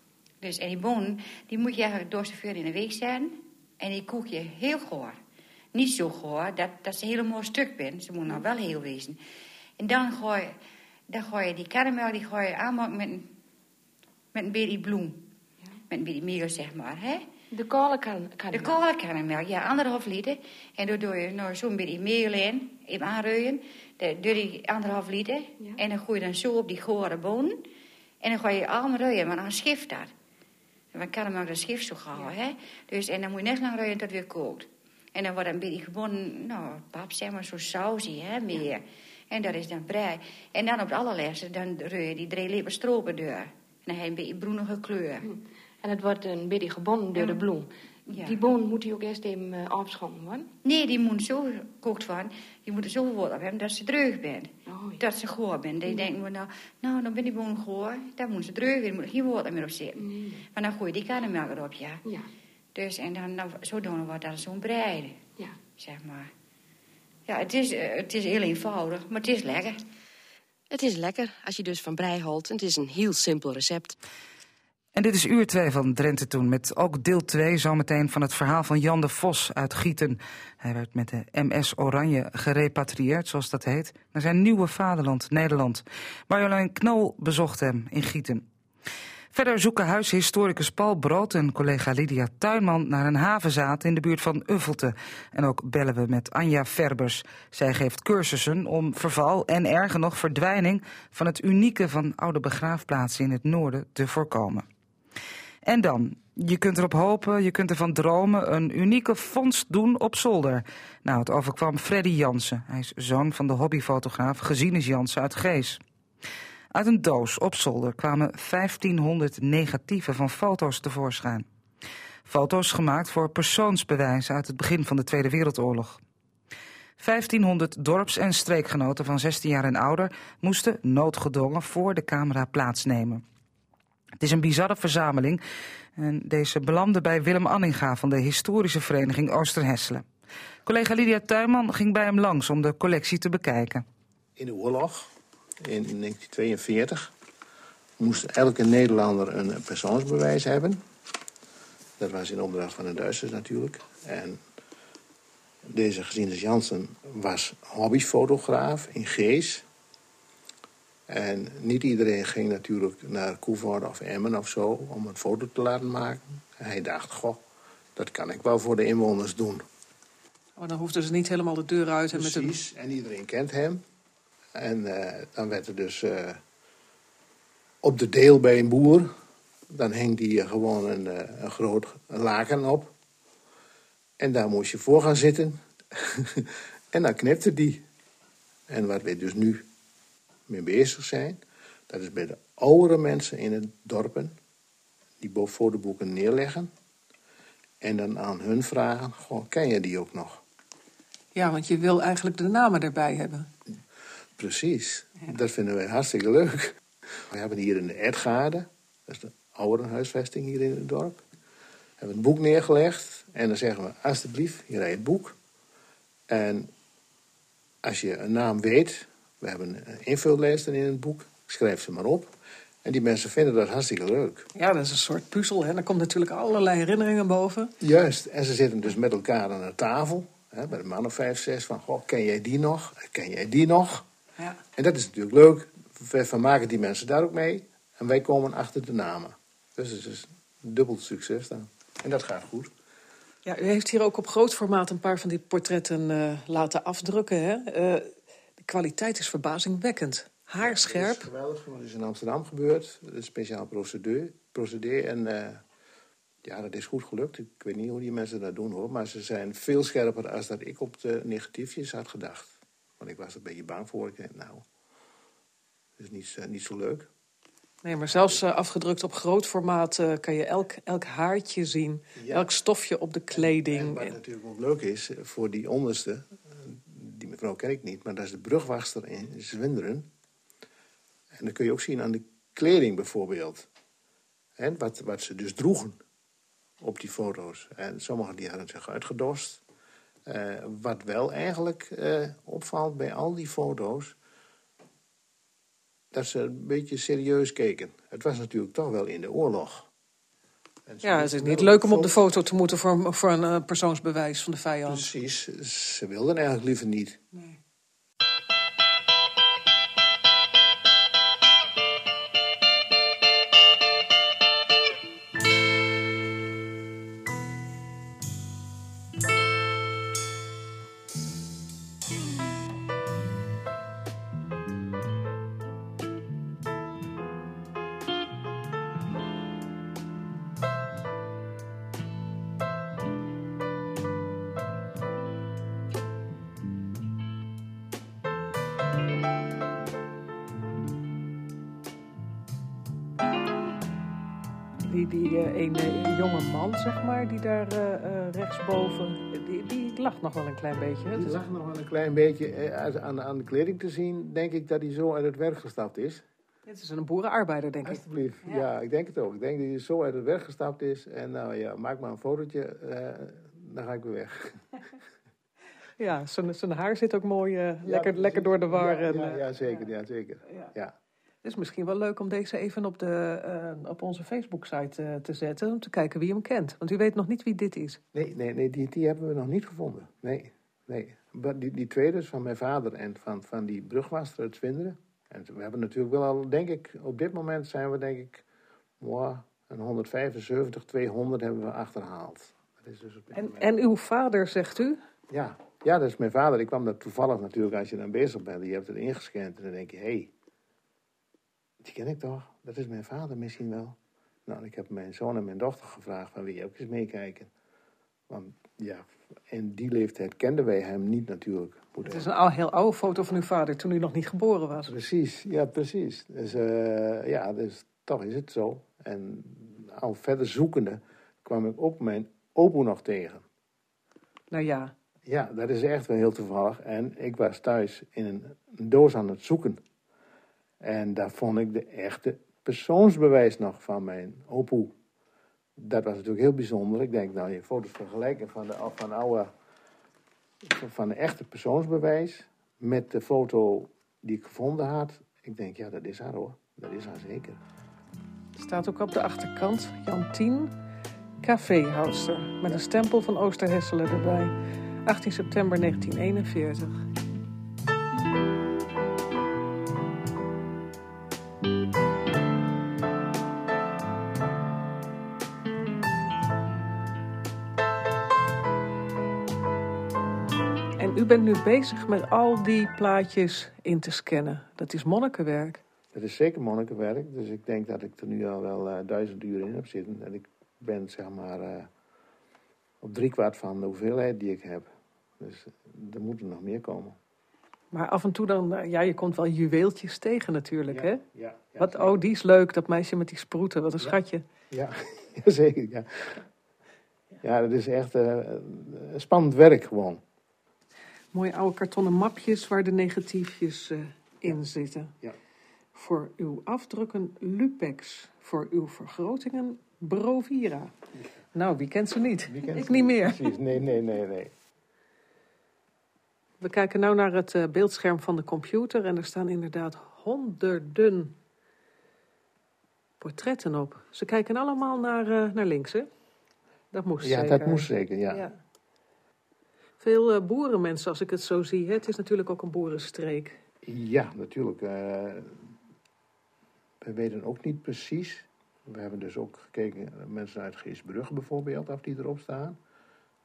Dus, en die bonen, die moet je eigenlijk door zoveel in de week zetten. En die kook je heel goor. Niet zo goor dat, dat ze helemaal stuk zijn. Ze moeten nou wel heel wezen. En dan gooi, dan gooi je die karamel die gooi je aanmaken met een, met een beetje bloem. Ja. Met een beetje meel, zeg maar. Hè? De kale karamel? De kale karamel, ja, anderhalf liter. En dan doe je nou zo'n beetje meel in, even aanruien. Dan doe je anderhalf liter. Ja. En dan gooi je dan zo op die gore bonen. En dan gooi je allemaal ruien, maar dan schift dat. Want karamel dat schrift zo gauw, ja. hè. Dus, en dan moet je net lang ruien tot het weer kookt. En dan wordt een beetje gewoon, nou, pap, zeg maar, zo sausie, hè, meer. Ja. En dat is dan brei. En dan op het allerlaatste, dan je die drie lepels stropen door. En dan heb je een beetje broenige kleur. Hm. En het wordt een beetje gebonden door de bloem. Ja. Die boon moet hij ook eerst even uh, afschonnen worden? Nee, die moet zo gekookt worden. Je moet er zo wat op hebben dat ze dreug bent. Oh, ja. Dat ze goor bent. Dan ja. denken we nou, nou, dan ben die boon goor. Dan moet ze dreug zijn. moet er geen water meer op zitten. Nee. Maar dan gooi je die karnemelk erop, ja. ja. Dus, en dan, dan zodoende wordt dat zo'n breide. Ja. Zeg maar. Ja, het is, uh, het is heel eenvoudig, maar het is lekker. Het is lekker als je dus van brei houdt. Het is een heel simpel recept. En dit is uur 2 van Drenthe Toen, met ook deel 2 zometeen van het verhaal van Jan de Vos uit Gieten. Hij werd met de MS Oranje gerepatrieerd, zoals dat heet, naar zijn nieuwe vaderland, Nederland. Marjolein Knol bezocht hem in Gieten. Verder zoeken huishistoricus Paul Brood en collega Lydia Tuinman naar een havenzaad in de buurt van Uffelte. En ook bellen we met Anja Verbers. Zij geeft cursussen om verval en erger nog verdwijning van het unieke van oude begraafplaatsen in het noorden te voorkomen. En dan, je kunt erop hopen, je kunt ervan dromen, een unieke vondst doen op zolder. Nou, het overkwam Freddy Jansen. Hij is zoon van de hobbyfotograaf Gesines Jansen uit Gees. Uit een doos op zolder kwamen 1500 negatieven van foto's tevoorschijn. Foto's gemaakt voor persoonsbewijzen uit het begin van de Tweede Wereldoorlog. 1500 dorps- en streekgenoten van 16 jaar en ouder moesten noodgedwongen voor de camera plaatsnemen. Het is een bizarre verzameling en deze belandde bij Willem Anninga van de historische vereniging Oosterhesselen. Collega Lydia Tuinman ging bij hem langs om de collectie te bekijken. In de oorlog, in 1942, moest elke Nederlander een persoonsbewijs hebben. Dat was in opdracht van de Duitsers natuurlijk. En deze gezien Jansen was hobbyfotograaf in Gees. En niet iedereen ging natuurlijk naar Koevoorde of Emmen of zo om een foto te laten maken. En hij dacht, goh, dat kan ik wel voor de inwoners doen. Oh, dan hoefden ze niet helemaal de deur uit. En Precies, met en iedereen kent hem. En uh, dan werd er dus uh, op de deel bij een boer... dan hing die gewoon een, een groot laken op. En daar moest je voor gaan zitten. en dan knipte die. En wat we dus nu mee bezig zijn... dat is bij de oudere mensen in het dorpen... die fotoboeken neerleggen... en dan aan hun vragen, goh, ken je die ook nog? Ja, want je wil eigenlijk de namen erbij hebben. Precies, ja. dat vinden wij hartstikke leuk. We hebben hier in de Edgaarde, dat is de ouderenhuisvesting hier in het dorp... hebben een boek neergelegd en dan zeggen we, alsjeblieft, hier rijdt het boek. En als je een naam weet, we hebben een invullijst in het boek, schrijf ze maar op. En die mensen vinden dat hartstikke leuk. Ja, dat is een soort puzzel. Hè? Er komt natuurlijk allerlei herinneringen boven. Juist, en ze zitten dus met elkaar aan de tafel. Hè, bij de man of vijf, zes. Van, goh, ken jij die nog? Ken jij die nog? Ja. En dat is natuurlijk leuk. We vermaken die mensen daar ook mee. En wij komen achter de namen. Dus het is dubbel succes dan. En dat gaat goed. Ja, u heeft hier ook op groot formaat een paar van die portretten uh, laten afdrukken. Hè? Uh, de kwaliteit is verbazingwekkend. Haarscherp. Ja, dat is geweldig. Dat is in Amsterdam gebeurd. Een speciaal procedure. procedure en uh, ja, dat is goed gelukt. Ik weet niet hoe die mensen dat doen hoor. Maar ze zijn veel scherper dan dat ik op de negatiefjes had gedacht. Want ik was er een beetje bang voor. Ik dacht, nou, dat is niet, uh, niet zo leuk. Nee, maar zelfs uh, afgedrukt op groot formaat uh, kan je elk, elk haartje zien. Ja. Elk stofje op de kleding. En, en wat natuurlijk ook leuk is, voor die onderste... mevrouw ken ik niet, maar dat is de brugwachter in Zwinderen. En dan kun je ook zien aan de kleding bijvoorbeeld. Wat, wat ze dus droegen op die foto's. En sommigen die hadden zich uitgedost. Uh, wat wel eigenlijk uh, opvalt bij al die foto's... dat ze een beetje serieus keken. Het was natuurlijk toch wel in de oorlog. Ja, het is niet leuk om op de foto te moeten voor, voor een uh, persoonsbewijs van de vijand. Precies, ze wilden eigenlijk liever niet. Nee. Die, die uh, een jonge man, zeg maar, die daar uh, rechtsboven, die, die lacht nog wel een klein beetje. Die lacht nog wel een klein beetje. aan, aan de kleding te zien, denk ik dat hij zo uit het werk gestapt is. Het is een boerenarbeider, denk Alsjeblieft. ik. Ja. ja. ik denk het ook. Ik denk dat hij zo uit het werk gestapt is. En nou ja, maak maar een fotootje, dan ga ik weer weg. ja, zijn, haar zit ook mooi ja, lekker, lekker door de war. Ja, en, ja, ja zeker. Ja. zeker. ja. Het is misschien wel leuk om deze even op, de, uh, op onze Facebook-site uh, te zetten. Om te kijken wie hem kent. Want u weet nog niet wie dit is. Nee, nee, nee die, die hebben we nog niet gevonden. Nee, nee. Die, die tweede is van mijn vader en van, van die brugwaster uit Zwinderen. En we hebben natuurlijk wel al, denk ik, op dit moment zijn we denk ik... Wow, een 175, 200 hebben we achterhaald. Dat is dus op dit en, moment. en uw vader, zegt u? Ja. ja, dat is mijn vader. Ik kwam daar toevallig natuurlijk als je dan bezig bent. Je hebt het ingescand en dan denk je, hé... Hey, die ken ik toch? Dat is mijn vader misschien wel. Nou, ik heb mijn zoon en mijn dochter gevraagd van wil je ook eens meekijken. Want ja, in die leeftijd kenden wij hem niet natuurlijk. Het is een al heel oude foto van uw vader toen u nog niet geboren was. Precies, ja, precies. Dus uh, ja, dus toch is het zo. En al verder zoekende kwam ik ook mijn opa nog tegen. Nou ja. Ja, dat is echt wel heel toevallig. En ik was thuis in een doos aan het zoeken. En daar vond ik de echte persoonsbewijs nog van mijn opoe. Dat was natuurlijk heel bijzonder. Ik denk, nou, je foto's vergelijken van de, van oude, van de echte persoonsbewijs met de foto die ik gevonden had. Ik denk, ja, dat is haar hoor. Dat is haar zeker. Er staat ook op de achterkant Jan 10, caféhoudster, met een stempel van Oosterhesselen erbij. 18 september 1941. En u bent nu bezig met al die plaatjes in te scannen. Dat is monnikenwerk. Dat is zeker monnikenwerk. Dus ik denk dat ik er nu al wel uh, duizend uur in heb zitten. En ik ben zeg maar uh, op driekwart van de hoeveelheid die ik heb. Dus er moeten nog meer komen. Maar af en toe dan, uh, ja, je komt wel juweeltjes tegen natuurlijk, ja, hè? Ja, ja, Wat, oh, die is leuk, dat meisje met die sproeten, wat een schatje. Ja, zeker, ja. Ja, dat is echt spannend werk gewoon. Mooie oude kartonnen mapjes waar de negatiefjes in zitten. Ja. Voor uw afdrukken Lupex. Voor uw vergrotingen Brovira. Nou, wie kent ze niet? Kent Ik ze niet meer. Precies, nee, nee, nee, nee. We kijken nu naar het uh, beeldscherm van de computer en er staan inderdaad honderden portretten op. Ze kijken allemaal naar, uh, naar links, hè? Dat moest ja, zeker. dat moest zeker, ja. ja. Veel uh, boerenmensen, als ik het zo zie. Hè? Het is natuurlijk ook een boerenstreek. Ja, natuurlijk. we weten ook niet precies. We hebben dus ook gekeken, mensen uit Geesbrug bijvoorbeeld, of die erop staan.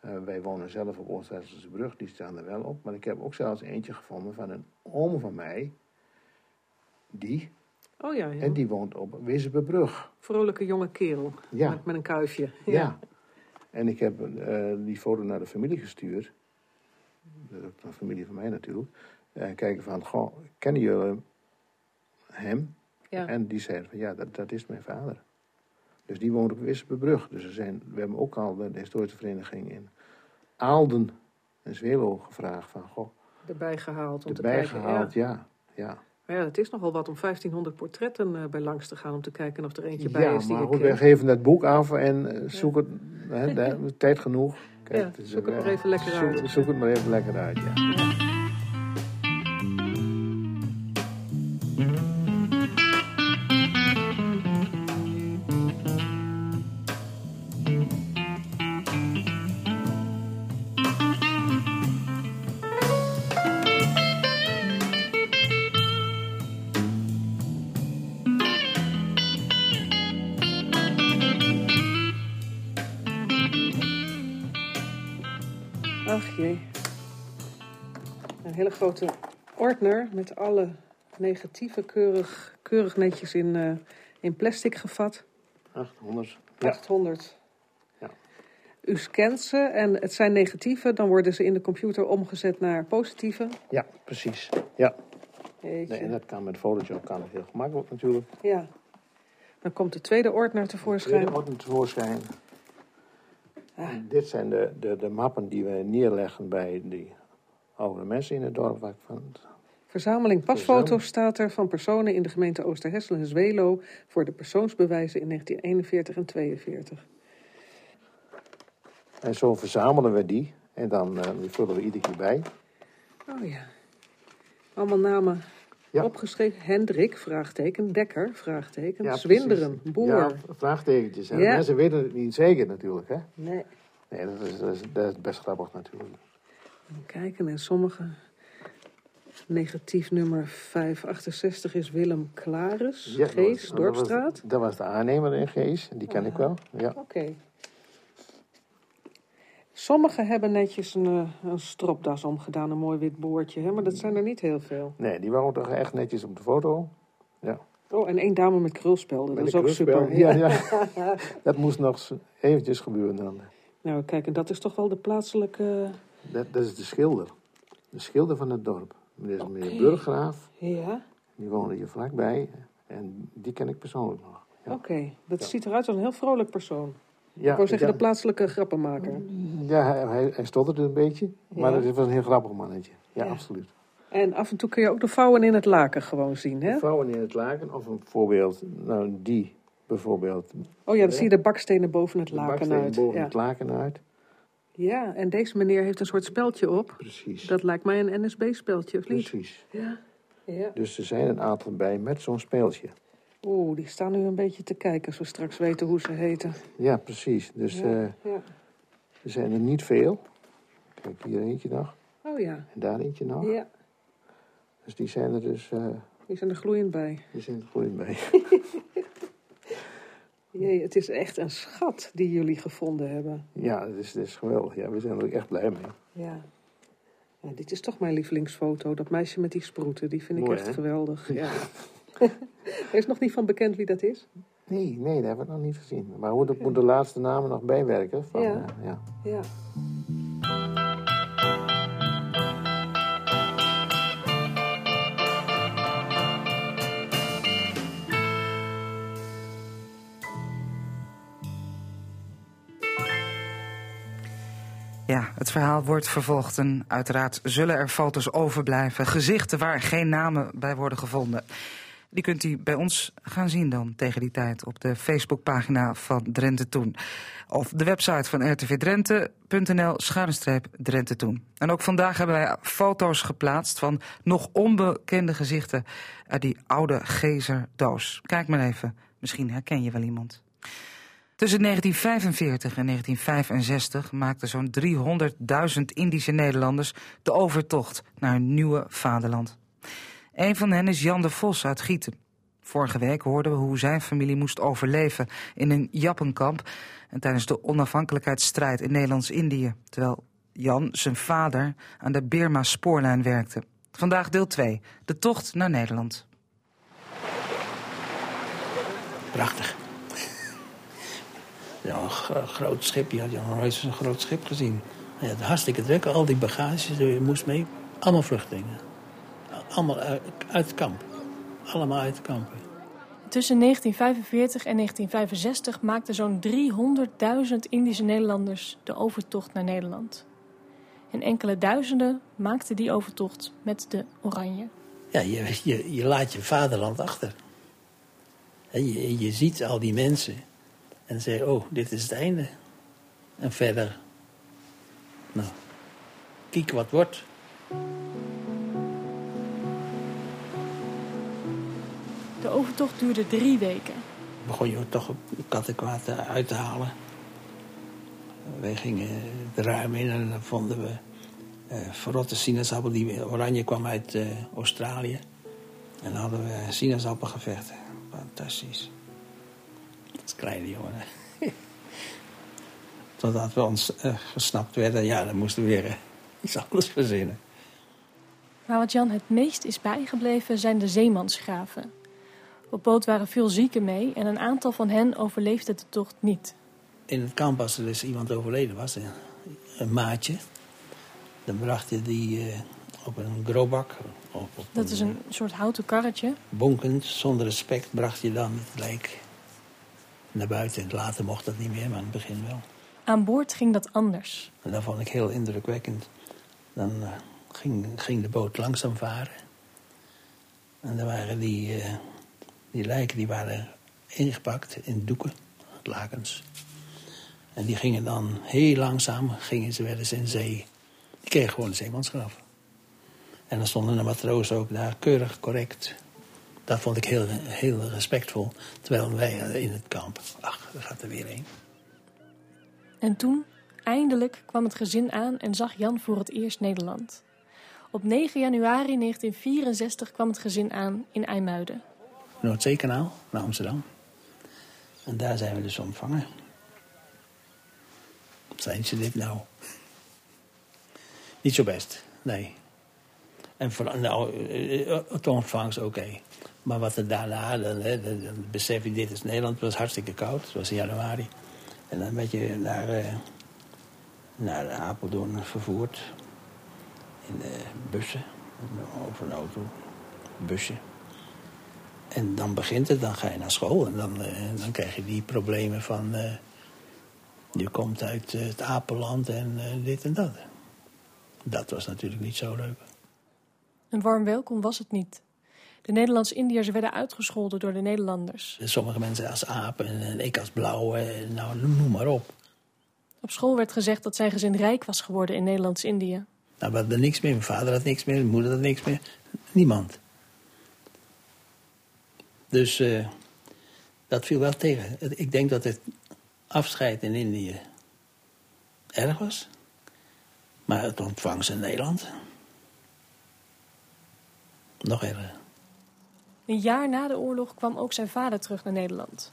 Uh, wij wonen zelf op Oost-Hesselse brug, die staan er wel op. Maar ik heb ook zelfs eentje gevonden van een oom van mij. Die. Oh ja, ja. En die woont op Wezenbebrug. Vrolijke jonge kerel. Ja. Met, met een kuifje. Ja. ja. En ik heb uh, die foto naar de familie gestuurd. Dat is ook een familie van mij natuurlijk. En kijken van, goh, kennen jullie hem? Ja. En die zeiden van, ja, dat, dat is mijn vader. Dus die woont op Wissebebrug. Dus er zijn, we hebben ook al de historische vereniging in Aalden en Zwelo gevraagd van, goh... Erbij gehaald om erbij te kijken. gehaald, ja. ja. Maar ja, het is nogal wat om 1500 portretten uh, bij langs te gaan om te kijken of er eentje bij ja, is die maar goed, we geven dat boek af en uh, zoek het, de, tijd genoeg. Kijk, ja, zoek het maar even lekker zoek, uit. Zoek het maar even lekker uit, ja. Grote ordner met alle negatieven keurig, keurig netjes in, uh, in plastic gevat. 800. Ja. 800. Ja. U scant ze en het zijn negatieven, dan worden ze in de computer omgezet naar positieve. Ja, precies. Ja. Jeetje. Nee, en dat kan met Photoshop kan het heel gemakkelijk natuurlijk. Ja. Dan komt de tweede ordner tevoorschijn. De tweede ordner tevoorschijn. Ah. Dit zijn de, de, de mappen die we neerleggen bij die oude mensen in het dorp. Waar ik van... Verzameling pasfoto's staat er van personen in de gemeente Oosterhessel en Zwelo voor de persoonsbewijzen in 1941 en 42. En zo verzamelen we die en dan uh, die vullen we iedere keer bij. Oh ja. Allemaal namen ja. opgeschreven. Hendrik, vraagteken. Dekker, vraagteken. Ja, Zwinderen, boer. Ja, vraagtekentjes. Ja. Mensen weten het niet zeker natuurlijk, hè? Nee. Nee, dat is, dat is, dat is best grappig natuurlijk. Kijken, en sommige... Negatief nummer 568 is Willem Klaris, ja, Gees, dat was, Dorpstraat. Dat was, dat was de aannemer in Gees, die ken ah, ik wel. Ja. Oké. Okay. Sommigen hebben netjes een, een stropdas omgedaan, een mooi wit boordje, hè? maar dat zijn er niet heel veel. Nee, die waren toch echt netjes op de foto. Ja. Oh, en één dame met krulspelden, dat is ook super. Ja, ja. dat moest nog eventjes gebeuren dan. Nou, kijk, en dat is toch wel de plaatselijke... Dat, dat is de schilder. De schilder van het dorp. Meneer, okay. meneer Burggraaf. Ja. Die woonde hier vlakbij. En die ken ik persoonlijk nog. Ja. Oké, okay. dat ziet eruit als een heel vrolijk persoon. Ja, ik wou zeggen, de plaatselijke grappenmaker. Ja, hij, hij, stotterde een beetje. Maar het was een heel grappig mannetje. Ja, absoluut. En af en toe kun je ook de vouwen in het laken gewoon zien, hè? De vouwen in het laken. Of een voorbeeld, nou die bijvoorbeeld. Oh ja, dan zie je de bakstenen boven het laken uit. boven het laken uit. Ja, en deze meneer heeft een soort speldje op. Precies. Dat lijkt mij een NSB-speldje, of niet? Precies. Ja. ja. Dus er zijn een aantal bij met zo'n speeltje. Oeh, die staan nu een beetje te kijken als we straks weten hoe ze heten. Ja, precies. Dus ja, uh, ja. er zijn er niet veel. Kijk, hier eentje nog. Oh ja. En daar eentje nog. Ja. Dus die zijn er dus... Uh, die zijn er gloeiend bij. Die zijn er gloeiend bij. Jee, het is echt een schat die jullie gevonden hebben. Ja, het is, het is geweldig. Ja, we zijn er ook echt blij mee. Ja. ja. Dit is toch mijn lievelingsfoto. Dat meisje met die sproeten. Die vind ik echt hè? geweldig. Ja. er is nog niet van bekend wie dat is? Nee, nee, dat hebben we nog niet gezien. Maar hoe dat moet de laatste namen nog bijwerken. Van, ja. Uh, ja. ja. Ja, het verhaal wordt vervolgd en uiteraard zullen er foto's overblijven. Gezichten waar geen namen bij worden gevonden. Die kunt u bij ons gaan zien dan tegen die tijd op de Facebookpagina van Drenthe Toen. Of de website van rtvdrenthe.nl schuinstreep Drenthe Toen. En ook vandaag hebben wij foto's geplaatst van nog onbekende gezichten uit die oude Gezerdoos. Kijk maar even, misschien herken je wel iemand. Tussen 1945 en 1965 maakten zo'n 300.000 Indische Nederlanders de overtocht naar hun nieuwe vaderland. Een van hen is Jan de Vos uit Gieten. Vorige week hoorden we hoe zijn familie moest overleven in een jappenkamp en tijdens de onafhankelijkheidsstrijd in Nederlands-Indië, terwijl Jan, zijn vader, aan de Birma-spoorlijn werkte. Vandaag deel 2, de tocht naar Nederland. Prachtig. Ja, een groot schip. Je had nog nooit zo'n groot schip gezien. Ja, hartstikke druk. Al die bagages, je moest mee. Allemaal vluchtelingen. Allemaal uit, uit het kamp. Allemaal uit het kamp. Tussen 1945 en 1965 maakten zo'n 300.000 Indische Nederlanders de overtocht naar Nederland. En enkele duizenden maakten die overtocht met de Oranje. Ja, je, je, je laat je vaderland achter. En je, je ziet al die mensen. En zei, oh, dit is het einde. En verder, nou, kijk wat wordt. De overtocht duurde drie weken. Begon je toch kattenkwaad uit te halen. Wij gingen het ruim in en dan vonden we uh, verrotte sinaasappel. Die oranje kwam uit uh, Australië. En dan hadden we sinaasappelgevechten. Fantastisch. Als kleine jongen. Totdat we ons uh, gesnapt werden, ja, dan moesten we weer uh, iets anders verzinnen. Maar wat Jan het meest is bijgebleven zijn de zeemansgraven. Op boot waren veel zieken mee en een aantal van hen overleefde de tocht niet. In het kamp, als er dus iemand overleden was, een, een maatje, dan bracht je die uh, op een grobak. Op, op Dat is een soort houten karretje. Bonkend, zonder respect, bracht je dan het lijk naar buiten. Later mocht dat niet meer, maar in het begin wel. Aan boord ging dat anders. En dat vond ik heel indrukwekkend. Dan uh, ging, ging, de boot langzaam varen. En dan waren die, uh, die lijken die waren ingepakt in doeken, lakens. En die gingen dan heel langzaam, gingen ze wel eens in zee. Die kregen gewoon een zeemansgraf. En dan stonden de matrozen ook daar keurig correct. Dat vond ik heel, heel respectvol. Terwijl wij in het kamp, ach, daar gaat er weer een. En toen, eindelijk, kwam het gezin aan en zag Jan voor het eerst Nederland. Op 9 januari 1964 kwam het gezin aan in IJmuiden. Noordzeekanaal, naar Amsterdam. En daar zijn we dus ontvangen. Zijn ze dit nou? Niet zo best, nee. En voor, nou, het ontvangst oké. Maar wat er daarna, dan, hè, dan, besef je, dit is Nederland. Het was hartstikke koud, het was in januari. En dan werd je naar uh, naar Apeldoorn vervoerd. In bussen, over een auto, bussen. En dan begint het, dan ga je naar school en dan, uh, dan krijg je die problemen van... Je komt uit het Apenland en dit en dat. Dat was natuurlijk niet zo leuk. Een warm welkom was het niet. De Nederlands-Indiërs werden uitgescholden door de Nederlanders. Sommige mensen als apen en ik als blauwe, nou noem maar op. Op school werd gezegd dat zijn gezin rijk was geworden in Nederlands-Indië. Nou, we hadden niks meer. Mijn vader had niks meer, mijn moeder had niks meer. Niemand. Dus uh, dat viel wel tegen. Ik denk dat het afscheid in Indië erg was. Maar het ontvangst in Nederland nog erger. Een jaar na de oorlog kwam ook zijn vader terug naar Nederland.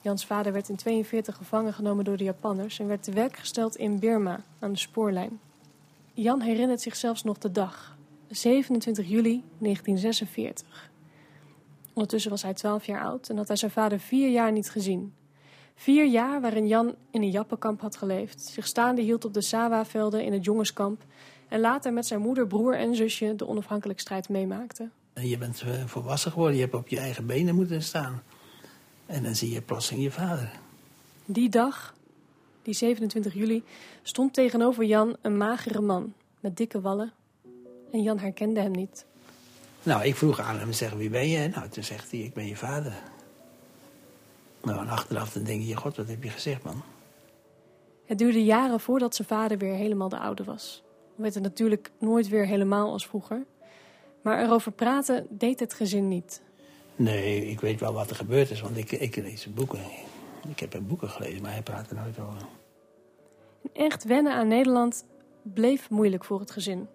Jans vader werd in 42 gevangen genomen door de Japanners en werd te werk gesteld in Birma aan de spoorlijn. Jan herinnert zich zelfs nog de dag, 27 juli 1946. Ondertussen was hij 12 jaar oud en had hij zijn vader vier jaar niet gezien. Vier jaar waarin Jan in een jappenkamp had geleefd, zich staande hield op de Sawa-velden in het jongenskamp en later met zijn moeder, broer en zusje de onafhankelijkheidsstrijd meemaakte. Je bent eh, volwassen geworden, je hebt op je eigen benen moeten staan. En dan zie je plotseling je vader. Die dag, die 27 juli, stond tegenover Jan een magere man met dikke wallen. En Jan herkende hem niet. Nou, ik vroeg aan hem, zeg, wie ben je? Nou, toen zegt hij, ik ben je vader. Nou, en achteraf dan denk je, god, wat heb je gezegd, man? Het duurde jaren voordat zijn vader weer helemaal de oude was. We werd het natuurlijk nooit weer helemaal als vroeger. Maar erover praten deed het gezin niet. Nee, ik weet wel wat er gebeurd is, want ik, ik lees boeken. Ik heb boeken gelezen, maar hij praat er nooit over. Echt wennen aan Nederland bleef moeilijk voor het gezin.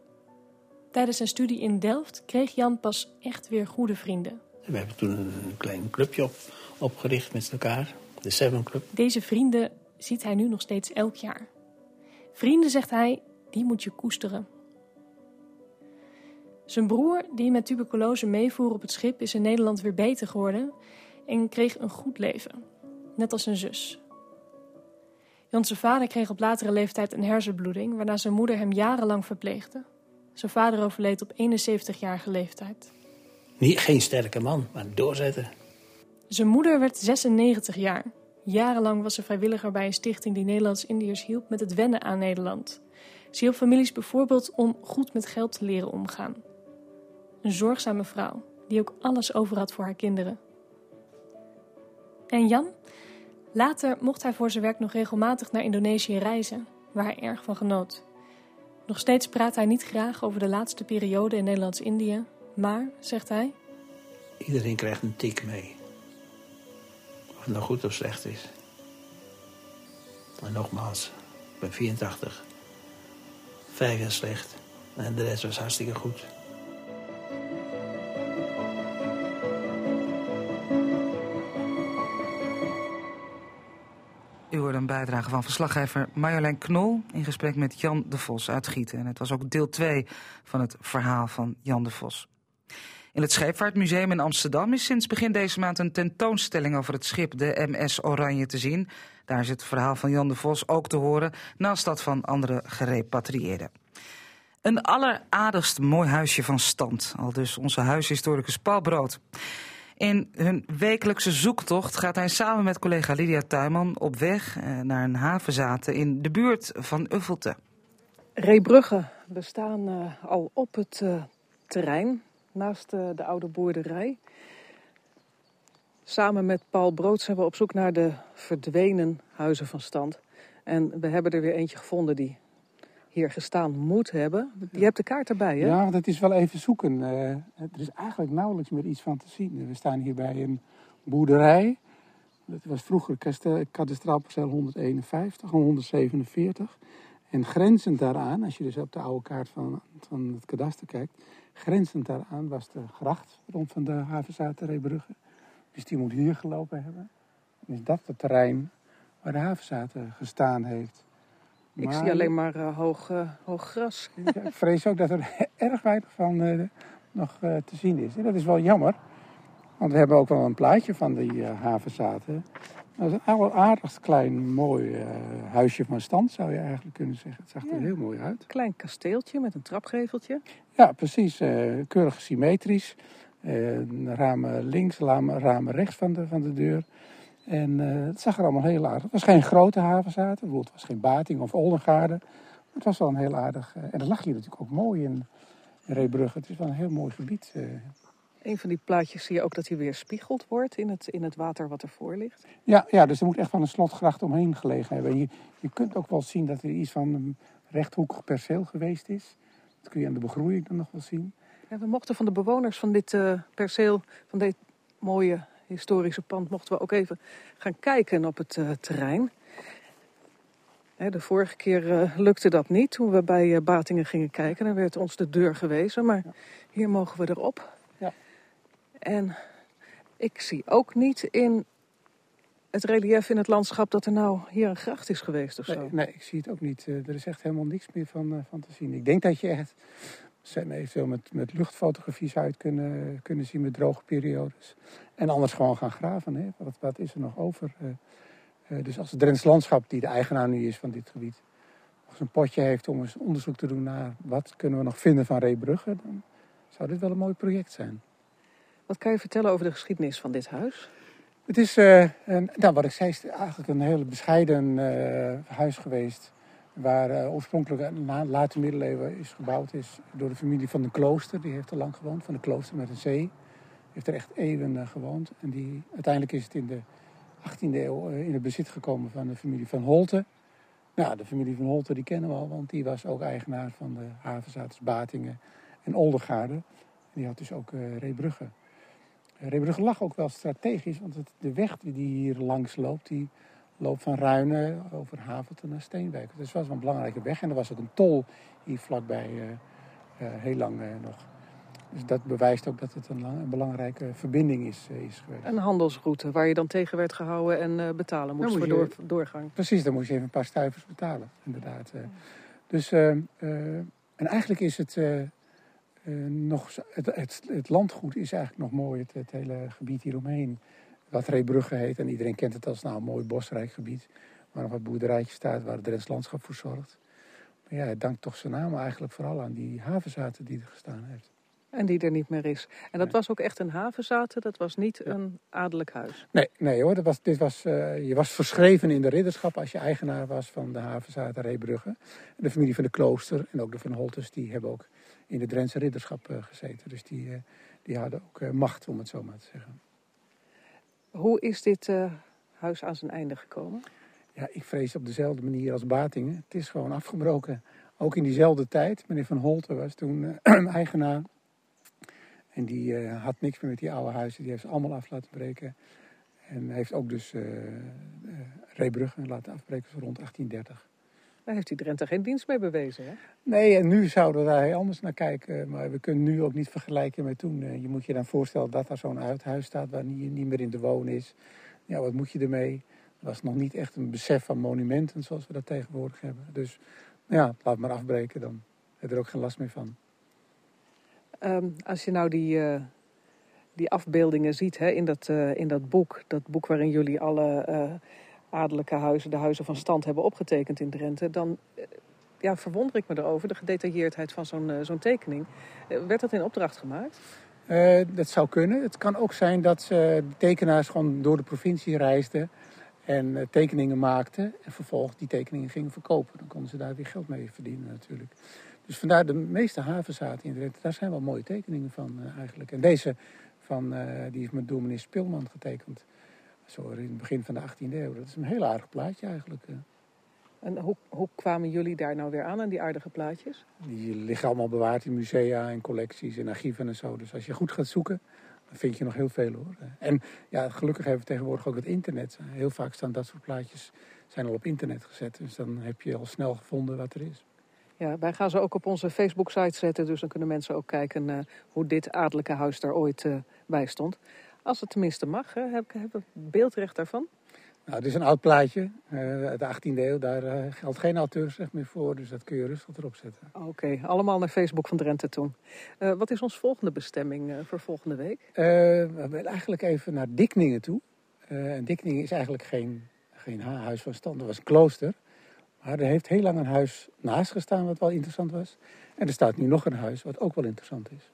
Tijdens zijn studie in Delft kreeg Jan pas echt weer goede vrienden. We hebben toen een klein clubje op, opgericht met elkaar, de Seven Club. Deze vrienden ziet hij nu nog steeds elk jaar. Vrienden, zegt hij, die moet je koesteren. Zijn broer, die met tuberculose meevoer op het schip, is in Nederland weer beter geworden en kreeg een goed leven, net als zijn zus. Janse vader kreeg op latere leeftijd een hersenbloeding, waarna zijn moeder hem jarenlang verpleegde. Zijn vader overleed op 71-jarige leeftijd. Niet, geen sterke man, maar doorzetten. Zijn moeder werd 96 jaar. Jarenlang was ze vrijwilliger bij een stichting die Nederlands-Indiërs hielp met het wennen aan Nederland. Ze hielp families bijvoorbeeld om goed met geld te leren omgaan. Een zorgzame vrouw die ook alles over had voor haar kinderen. En Jan? Later mocht hij voor zijn werk nog regelmatig naar Indonesië reizen, waar hij erg van genoot. Nog steeds praat hij niet graag over de laatste periode in Nederlands-Indië, maar, zegt hij... Iedereen krijgt een tik mee. Of het nou goed of slecht is. En nogmaals, ik ben 84. Vijf jaar slecht. En de rest was hartstikke goed. U hoorde een bijdrage van verslaggever Marjolein Knol in gesprek met Jan de Vos uit Gieten. En het was ook deel 2 van het verhaal van Jan de Vos. In het Scheepvaartmuseum in Amsterdam is sinds begin deze maand een tentoonstelling over het schip de MS Oranje te zien. Daar is het verhaal van Jan de Vos ook te horen, naast dat van andere gerepatrieerden. Een alleraardigst mooi huisje van stand, al dus onze huishistoricus Paul Brood. In hun wekelijkse zoektocht gaat hij samen met collega Lydia Tuinman op weg eh, naar een havenzaten in de buurt van Uffelte. Reebrugge, we staan uh, al op het uh, terrein naast uh, de oude boerderij. Samen met Paul Brood zijn we op zoek naar de verdwenen huizen van stand. En we hebben er weer eentje gevonden die hier gestaan moet hebben. Je hebt de kaart erbij, hè? Ja, dat is wel even zoeken. Uh, er is eigenlijk nauwelijks meer iets van te zien. We staan hier bij een boerderij. Dat was vroeger kadastraal perceel 151 en 147. En grenzend daaraan, als je dus op de oude kaart van, van het kadaster kijkt... grenzend daaraan was de gracht rond van de havenzaten Reebrugge. Dus die moet hier gelopen hebben. En is dat het terrein waar de havenzaten gestaan heeft. Ik zie alleen maar uh, hoog, uh, hoog gras. Ja, ik vrees ook dat er erg weinig van uh, nog te zien is. En dat is wel jammer. Want we hebben ook wel een plaatje van die havenzaten. Dat is een aardig klein, mooi uh, huisje van stand, zou je eigenlijk kunnen zeggen. Het zag er heel mooi uit. Klein kasteeltje met een trapgeveltje. Ja, precies. Uh, keurig symmetrisch. Uh, ramen links, ramen, ramen rechts van de, van de deur. En het zag er allemaal heel aardig. Het was geen grote havenzaten. Het was geen Bating of Oldengaarde. Het was wel een heel aardig... en dat lag hier natuurlijk ook mooi in, in Reebrugge. Het is wel een heel mooi gebied. Een van die plaatjes zie je ook dat hij weer spiegeld wordt in het, in het water wat ervoor ligt. Ja, ja, dus er moet echt van een slotgracht omheen gelegen hebben. Je, je kunt ook wel zien dat er iets van een rechthoekig perceel geweest is. Dat kun je aan de begroeiing dan nog wel zien. Ja, we mochten van de bewoners van dit uh, perceel, van dit mooie historische pand, mochten we ook even gaan kijken op het uh, terrein. de vorige keer uh, lukte dat niet toen we bij Batingen gingen kijken. Dan werd ons de deur gewezen, maar hier mogen we erop. En ik zie ook niet in het relief in het landschap dat er nou hier een gracht is geweest of zo. Nee, nee ik zie het ook niet. Eh, er is echt helemaal niks meer van, uh, van te zien. Ik denk dat je echt eventueel met, met luchtfotografies uit kunnen, kunnen zien met droge periodes. En anders gewoon gaan graven. Hè? Wat, wat is er nog over? Uh, dus als het Drents Landschap, die de eigenaar nu is van dit gebied, nog eens een potje heeft om eens onderzoek te doen naar wat kunnen we nog vinden van Reebrugge, dan zou dit wel een mooi project zijn. Wat kan je vertellen over de geschiedenis van dit huis? Het is, uh, een, nou, wat ik zei, is eigenlijk een heel bescheiden uh, huis geweest. Waar uh, oorspronkelijk na late middeleeuwen is gebouwd is door de familie van de klooster. Die heeft er lang gewoond, van de klooster met een zee. Heeft er echt eeuwen gewoond. En die, uiteindelijk is het in de 18e eeuw in het bezit gekomen van de familie van Holte. Nou, de familie van Holte die kennen we al, want die was ook eigenaar van de havenzaters Batingen en Oldengaarde. En die had dus ook Reebrugge. Reebrugge lag ook wel strategisch, want het, de weg die hier langs loopt, die loopt van Ruinen over Havelten naar Steenwijk. Dus het was wel een belangrijke weg en er was ook een tol hier vlakbij uh, uh, heel lang uh, nog. Dus dat bewijst ook dat het een, lang, een belangrijke verbinding is, is geweest. Een handelsroute waar je dan tegen werd gehouden en betalen moest voor door, doorgang. Precies, dan moest je even een paar stuivers betalen, inderdaad. Dus, en eigenlijk is het uh, nog, het, het, het, landgoed is eigenlijk nog mooi, het, het hele gebied hieromheen. Wat Reebrugge heet. En iedereen kent het als nou, een mooi bosrijk gebied. Waar nog wat boerderijtjes staat, waar het Drents landschap voor zorgt. Maar ja, het dankt toch zijn naam eigenlijk vooral aan die havenzaten die er gestaan heeft. En die er niet meer is. En dat was ook echt een havenzaten, dat was niet een adellijk huis? Nee, nee hoor. Dat was, dit was, uh, je was verschreven in de ridderschap als je eigenaar was van de havenzaten Reebrugge. De familie van de klooster en ook de Van Holtes, die hebben ook in de Drentse ridderschap uh, gezeten. Dus die, uh, die hadden ook uh, macht, om het zo maar te zeggen. Hoe is dit huis aan zijn einde gekomen? Ja, ik vrees op dezelfde manier als Batingen. Het is gewoon afgebroken. Ook in diezelfde tijd. Meneer Van Holten was toen eigenaar. En die had niks meer met die oude huizen. Die heeft ze allemaal af laten breken. En heeft ook dus Reebrugge laten afbreken rond 1830. Daar heeft die Drenthe geen dienst mee bewezen, hè? Nee, en nu zouden we daar heel anders naar kijken. Maar we kunnen nu ook niet vergelijken met toen. Je moet je dan voorstellen dat daar zo'n uithuis staat waar je niet meer in te wonen is. Ja, wat moet je ermee? Er was nog niet echt een besef van monumenten zoals we dat tegenwoordig hebben. Dus ja, laat maar afbreken, dan heb je er ook geen last meer van. Um, als je nou die, uh, die afbeeldingen ziet hè, in, dat, uh, in dat boek, dat boek waarin jullie alle... Uh, adellijke huizen, de huizen van stand hebben opgetekend in Drenthe, dan eh, ja, verwonder ik me erover, de gedetailleerdheid van zo'n zo'n tekening. Uh, werd dat in opdracht gemaakt? Dat zou kunnen. Het kan ook zijn dat de tekenaars gewoon door de provincie reisden en tekeningen maakten en vervolgens die tekeningen gingen verkopen. Dan konden ze daar weer geld mee verdienen natuurlijk. Dus vandaar de meeste havenzaten in Drenthe, daar zijn wel mooie tekeningen van eigenlijk. En deze van, die is met dominee Spilman getekend. Zo in het begin van de 18e eeuw. Dat is een heel aardig plaatje eigenlijk. En hoe, hoe kwamen jullie daar nou weer aan, aan die aardige plaatjes? Die liggen allemaal bewaard in musea en collecties en archieven en zo. Dus als je goed gaat zoeken, dan vind je nog heel veel hoor. En ja, gelukkig hebben we tegenwoordig ook het internet. Heel vaak staan dat soort plaatjes zijn al op internet gezet. Dus dan heb je al snel gevonden wat er is. Ja, wij gaan ze ook op onze Facebook-site zetten. Dus dan kunnen mensen ook kijken uh, hoe dit adellijke huis daar ooit uh, bij stond. Als het tenminste mag, hè? heb ik heb beeldrecht daarvan. Nou, het is een oud plaatje uh, uit de 18e eeuw. Daar uh, geldt geen auteursrecht meer voor, dus dat kun je rustig erop zetten. Oké, allemaal naar Facebook van Drenthe toen. Uh, wat is ons volgende bestemming voor volgende week? we willen eigenlijk even naar Dikningen toe. En Dikning is eigenlijk geen, geen huis van stand. Dat was een klooster. Maar er heeft heel lang een huis naast gestaan wat wel interessant was. En er staat nu nog een huis wat ook wel interessant is.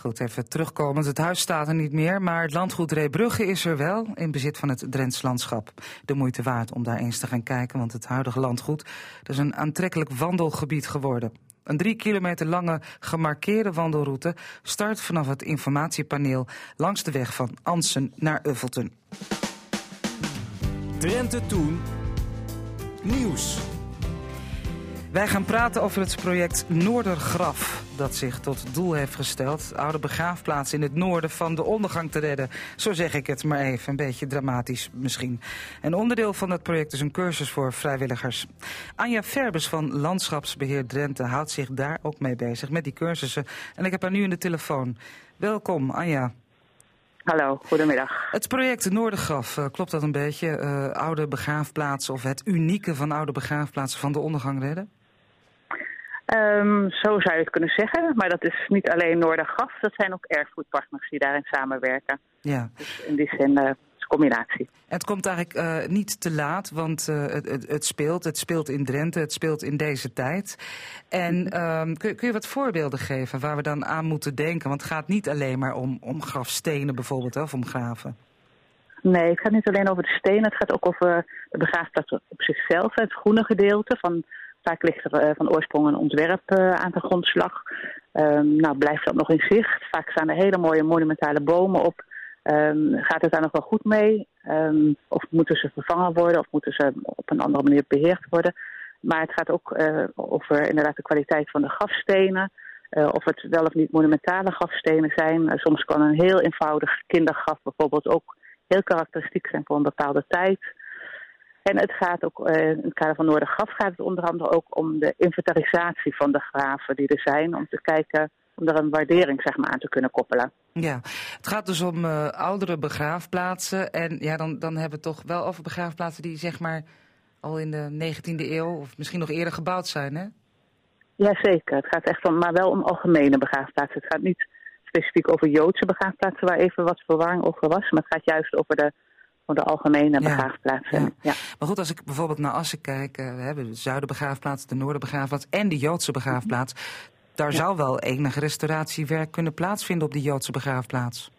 Goed, even terugkomend. Het huis staat er niet meer, maar het landgoed Reebrugge is er wel in bezit van het Drents landschap. De moeite waard om daar eens te gaan kijken, want het huidige landgoed is een aantrekkelijk wandelgebied geworden. Een drie kilometer lange gemarkeerde wandelroute start vanaf het informatiepaneel langs de weg van Ansen naar Uffelten. Drenthe Toen Nieuws. Wij gaan praten over het project Noordergraf, dat zich tot doel heeft gesteld oude begraafplaatsen in het noorden van de ondergang te redden. Zo zeg ik het maar even, een beetje dramatisch misschien. Een onderdeel van dat project is een cursus voor vrijwilligers. Anja Verbes van Landschapsbeheer Drenthe houdt zich daar ook mee bezig, met die cursussen. En ik heb haar nu in de telefoon. Welkom, Anja. Hallo, goedemiddag. Het project Noordergraf, uh, klopt dat een beetje? Uh, oude begraafplaatsen of het unieke van oude begraafplaatsen van de ondergang redden? Um, zo zou je het kunnen zeggen. Maar dat is niet alleen Noordergraf, dat zijn ook erfgoedpartners die daarin samenwerken. Ja. Dus in die zin uh, combinatie. Het komt eigenlijk uh, niet te laat, want uh, het, het, het, speelt. Het speelt in Drenthe, het speelt in deze tijd. En um, kun, kun, je wat voorbeelden geven waar we dan aan moeten denken? Want het gaat niet alleen maar om, om grafstenen bijvoorbeeld, of om graven. Nee, het gaat niet alleen over de stenen. Het gaat ook over de begraafplaats op zichzelf. Het groene gedeelte van Vaak ligt er uh, van oorsprong een ontwerp uh, aan de grondslag. Um, nou, blijft dat nog in zicht. Vaak staan er hele mooie monumentale bomen op. Um, gaat het daar nog wel goed mee? Um, of moeten ze vervangen worden? Of moeten ze op een andere manier beheerd worden? Maar het gaat ook uh, over inderdaad de kwaliteit van de grafstenen. of het wel of niet monumentale grafstenen zijn. soms kan een heel eenvoudig kindergraf bijvoorbeeld ook heel karakteristiek zijn voor een bepaalde tijd. En het gaat ook, uh, in het kader van Noordergraf gaat het onder andere ook om de inventarisatie van de graven die er zijn. Om te kijken, om er een waardering zeg maar, aan te kunnen koppelen. Ja, het gaat dus om uh, oudere begraafplaatsen. En ja, dan, dan hebben we het toch wel over begraafplaatsen die zeg maar al in de 19e eeuw of misschien nog eerder gebouwd zijn, hè? Jazeker, het gaat echt om, maar wel om algemene begraafplaatsen. Het gaat niet specifiek over Joodse begraafplaatsen waar even wat verwarring over was. Maar het gaat juist over de voor de algemene begraafplaatsen. Ja. ja. Maar goed, als ik bijvoorbeeld naar Assen kijk, uh, we hebben de zuidenbegraafplaats, de noorderbegraafplaats en de Joodse begraafplaats. Daar zou wel enige restauratiewerk kunnen plaatsvinden op die Joodse begraafplaats.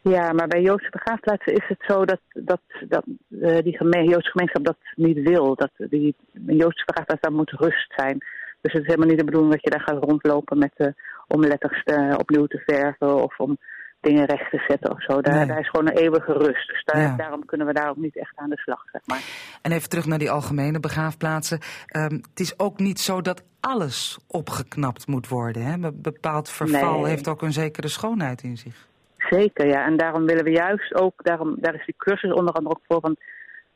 Ja, maar bij Joodse begraafplaatsen is het zo dat, dat, dat uh, die geme Joodse gemeenschap dat niet wil. Dat die Joodse begraafplaats, daar moet rust zijn. Dus het is helemaal niet de bedoeling dat je daar gaat rondlopen met, uh, om letters uh, opnieuw te verven of om dingen recht te zetten of zo. Daar, daar is gewoon een eeuwige rust. Dus daar, daarom kunnen we daar ook niet echt aan de slag, zeg maar. En even terug naar die algemene begraafplaatsen. Um, het is ook niet zo dat alles opgeknapt moet worden. Hè? Bepaald verval nee. heeft ook een zekere schoonheid in zich. Zeker, ja. En daarom willen we juist ook, daarom, daar is die cursus onder andere ook voor, van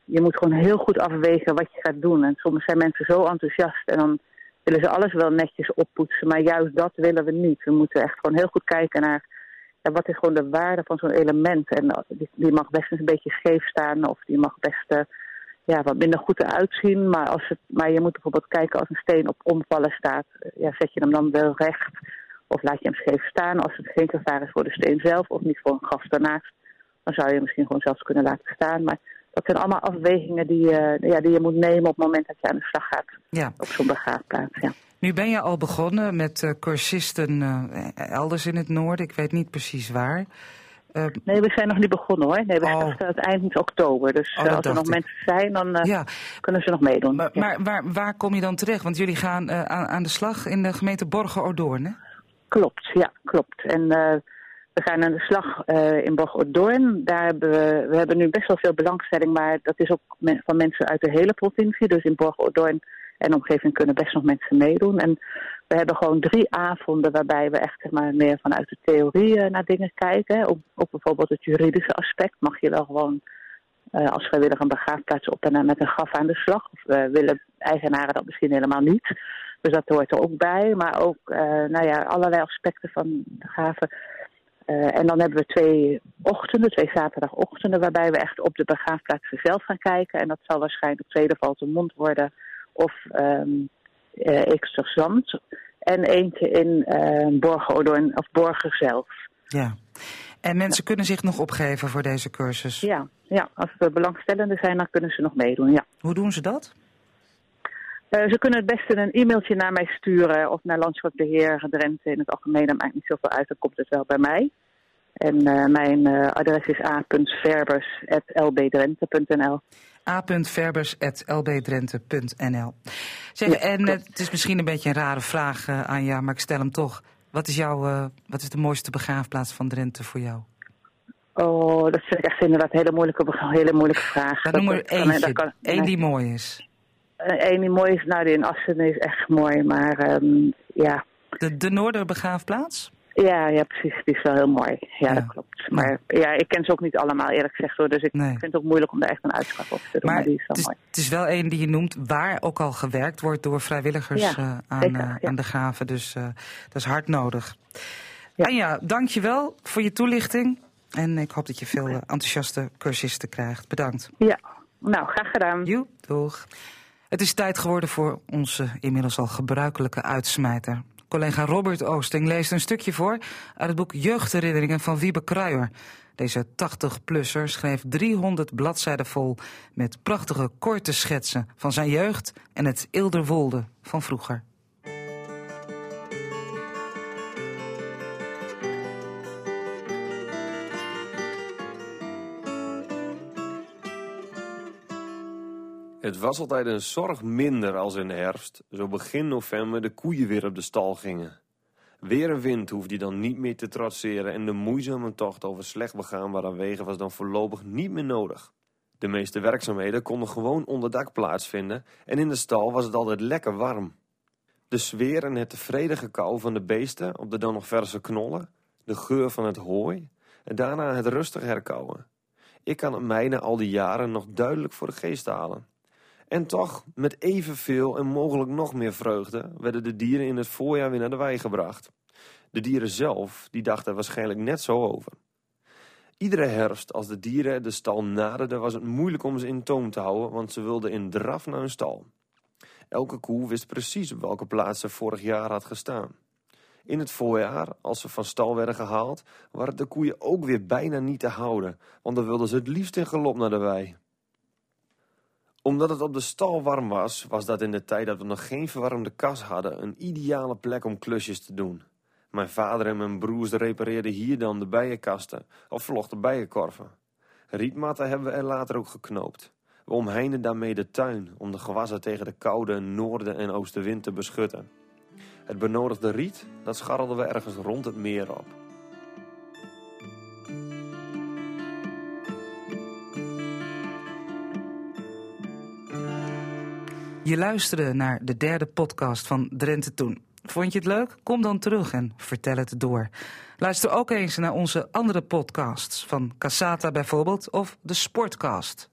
je moet gewoon heel goed afwegen wat je gaat doen. En soms zijn mensen zo enthousiast en dan willen ze alles wel netjes oppoetsen. Maar juist dat willen we niet. We moeten echt gewoon heel goed kijken naar ja, wat is gewoon de waarde van zo'n element? En uh, die, die, mag best eens een beetje scheef staan of die mag best uh, ja, wat minder goed eruit zien. Maar, als het, maar je moet bijvoorbeeld kijken als een steen op omvallen staat, uh, ja, zet je hem dan wel recht of laat je hem scheef staan als het geen gevaar is voor de steen zelf of niet voor een gast daarnaast. Dan zou je hem misschien gewoon zelfs kunnen laten staan. Maar dat zijn allemaal afwegingen die, ja, die je moet nemen op het moment dat je aan de slag gaat ja. op zo'n begraafplaats. Ja. Nu ben je al begonnen met uh, cursisten uh, elders in het noorden. Ik weet niet precies waar. Uh, nee, we zijn nog niet begonnen hoor. Nee, we oh. starten het eind oktober. Dus oh, als er nog ik. mensen zijn, dan ja. kunnen ze nog meedoen. Maar, ja. maar waar, waar, kom je dan terecht? Want jullie gaan aan, aan, de slag in de gemeente Borgen-Ordoorn, hè? Klopt, ja, klopt. En we gaan aan de slag in Borgen-Ordoorn. Daar hebben we, we hebben nu best wel veel belangstelling, maar dat is ook van mensen uit de hele provincie. Dus in Borgen-Ordoorn en omgeving kunnen best nog mensen meedoen. En we hebben gewoon drie avonden waarbij we echt maar, meer vanuit de theorie uh, naar dingen kijken. Ook, ook, bijvoorbeeld het juridische aspect. Mag je wel gewoon uh, als vrijwilliger een begraafplaats op en met een graf aan de slag? Of uh, willen eigenaren dat misschien helemaal niet? Dus dat hoort er ook bij. Maar ook nou ja, allerlei aspecten van de graven. En dan hebben we twee ochtenden, twee zaterdagochtenden, waarbij we echt op de begraafplaatsen zelf gaan kijken. En dat zal waarschijnlijk tweede valt mond worden of um, uh, Zand. En eentje in uh, Borgen of Borgen zelf. Ja. En mensen kunnen zich nog opgeven voor deze cursus? Ja, ja, als er belangstellenden zijn, dan kunnen ze nog meedoen, ja. Hoe doen ze dat? Uh, ze kunnen het beste een e-mailtje naar mij sturen of naar Landschapsbeheer Drenthe in het algemeen. Dat maakt niet zoveel uit, dan komt het wel bij mij. En uh, mijn uh, adres is a.verbers.lbdrenthe.nl a.verbers.lbdrenthe.nl Zeg, ja, en het is misschien een beetje een rare vraag aan jou, maar ik stel hem toch. Wat is, jouw, wat is de mooiste begraafplaats van Drenthe voor jou? Oh, dat vind ik echt inderdaad een hele moeilijke, hele moeilijke vraag. Dan noem er eentje, één die mooi is. Eén die mooi is, nou die in Assen is echt mooi, maar um, ja. De, de Noorderbegraafplaats? Ja, ja, precies. Die is wel heel mooi. Ja, ja. dat klopt. Maar ja, ik ken ze ook niet allemaal eerlijk gezegd hoor. Dus ik nee. vind het ook moeilijk om daar echt een uitspraak op te doen. Maar, maar die is wel het is, mooi. Het is wel een die je noemt waar ook al gewerkt wordt door vrijwilligers ja, uh, aan, zeker, uh, ja. aan de graven. Dus uh, dat is hard nodig. Ja. Anja, dank je wel voor je toelichting. En ik hoop dat je veel enthousiaste cursisten krijgt. Bedankt. Ja, nou graag gedaan. Joe, doeg. Het is tijd geworden voor onze inmiddels al gebruikelijke uitsmijter. Collega Robert Oosting leest een stukje voor uit het boek Jeugdherinneringen van Wiebe Kruijer. Deze 80-plusser schreef 300 bladzijden vol met prachtige korte schetsen van zijn jeugd en het Ilderwolde van vroeger. Het was altijd een zorg minder als in de herfst, zo begin november de koeien weer op de stal gingen. Weer een wind hoefde hij dan niet meer te trotseren en de moeizame tocht over slecht begaanbare wegen was dan voorlopig niet meer nodig. De meeste werkzaamheden konden gewoon onder dak plaatsvinden en in de stal was het altijd lekker warm. De sfeer en het tevreden gekauw van de beesten op de dan nog verse knollen, de geur van het hooi en daarna het rustig herkauwen. Ik kan het mijne al die jaren nog duidelijk voor de geest halen. En toch, met evenveel en mogelijk nog meer vreugde, werden de dieren in het voorjaar weer naar de wei gebracht. De dieren zelf, die dachten waarschijnlijk net zo over. Iedere herfst, als de dieren de stal naderden, was het moeilijk om ze in toom te houden, want ze wilden in draf naar hun stal. Elke koe wist precies op welke plaats ze vorig jaar had gestaan. In het voorjaar, als ze van stal werden gehaald, waren de koeien ook weer bijna niet te houden, want dan wilden ze het liefst in galop naar de wei omdat het op de stal warm was, was dat in de tijd dat we nog geen verwarmde kas hadden een ideale plek om klusjes te doen. Mijn vader en mijn broers repareerden hier dan de bijenkasten of vlochten bijenkorven. Rietmatten hebben we er later ook geknoopt. We omheinden daarmee de tuin om de gewassen tegen de koude noorden- en oostenwind te beschutten. Het benodigde riet, dat scharrelden we ergens rond het meer op. Je luisterde naar de derde podcast van Drenthe Toen. Vond je het leuk? Kom dan terug en vertel het door. Luister ook eens naar onze andere podcasts van Cassata bijvoorbeeld of de Sportcast.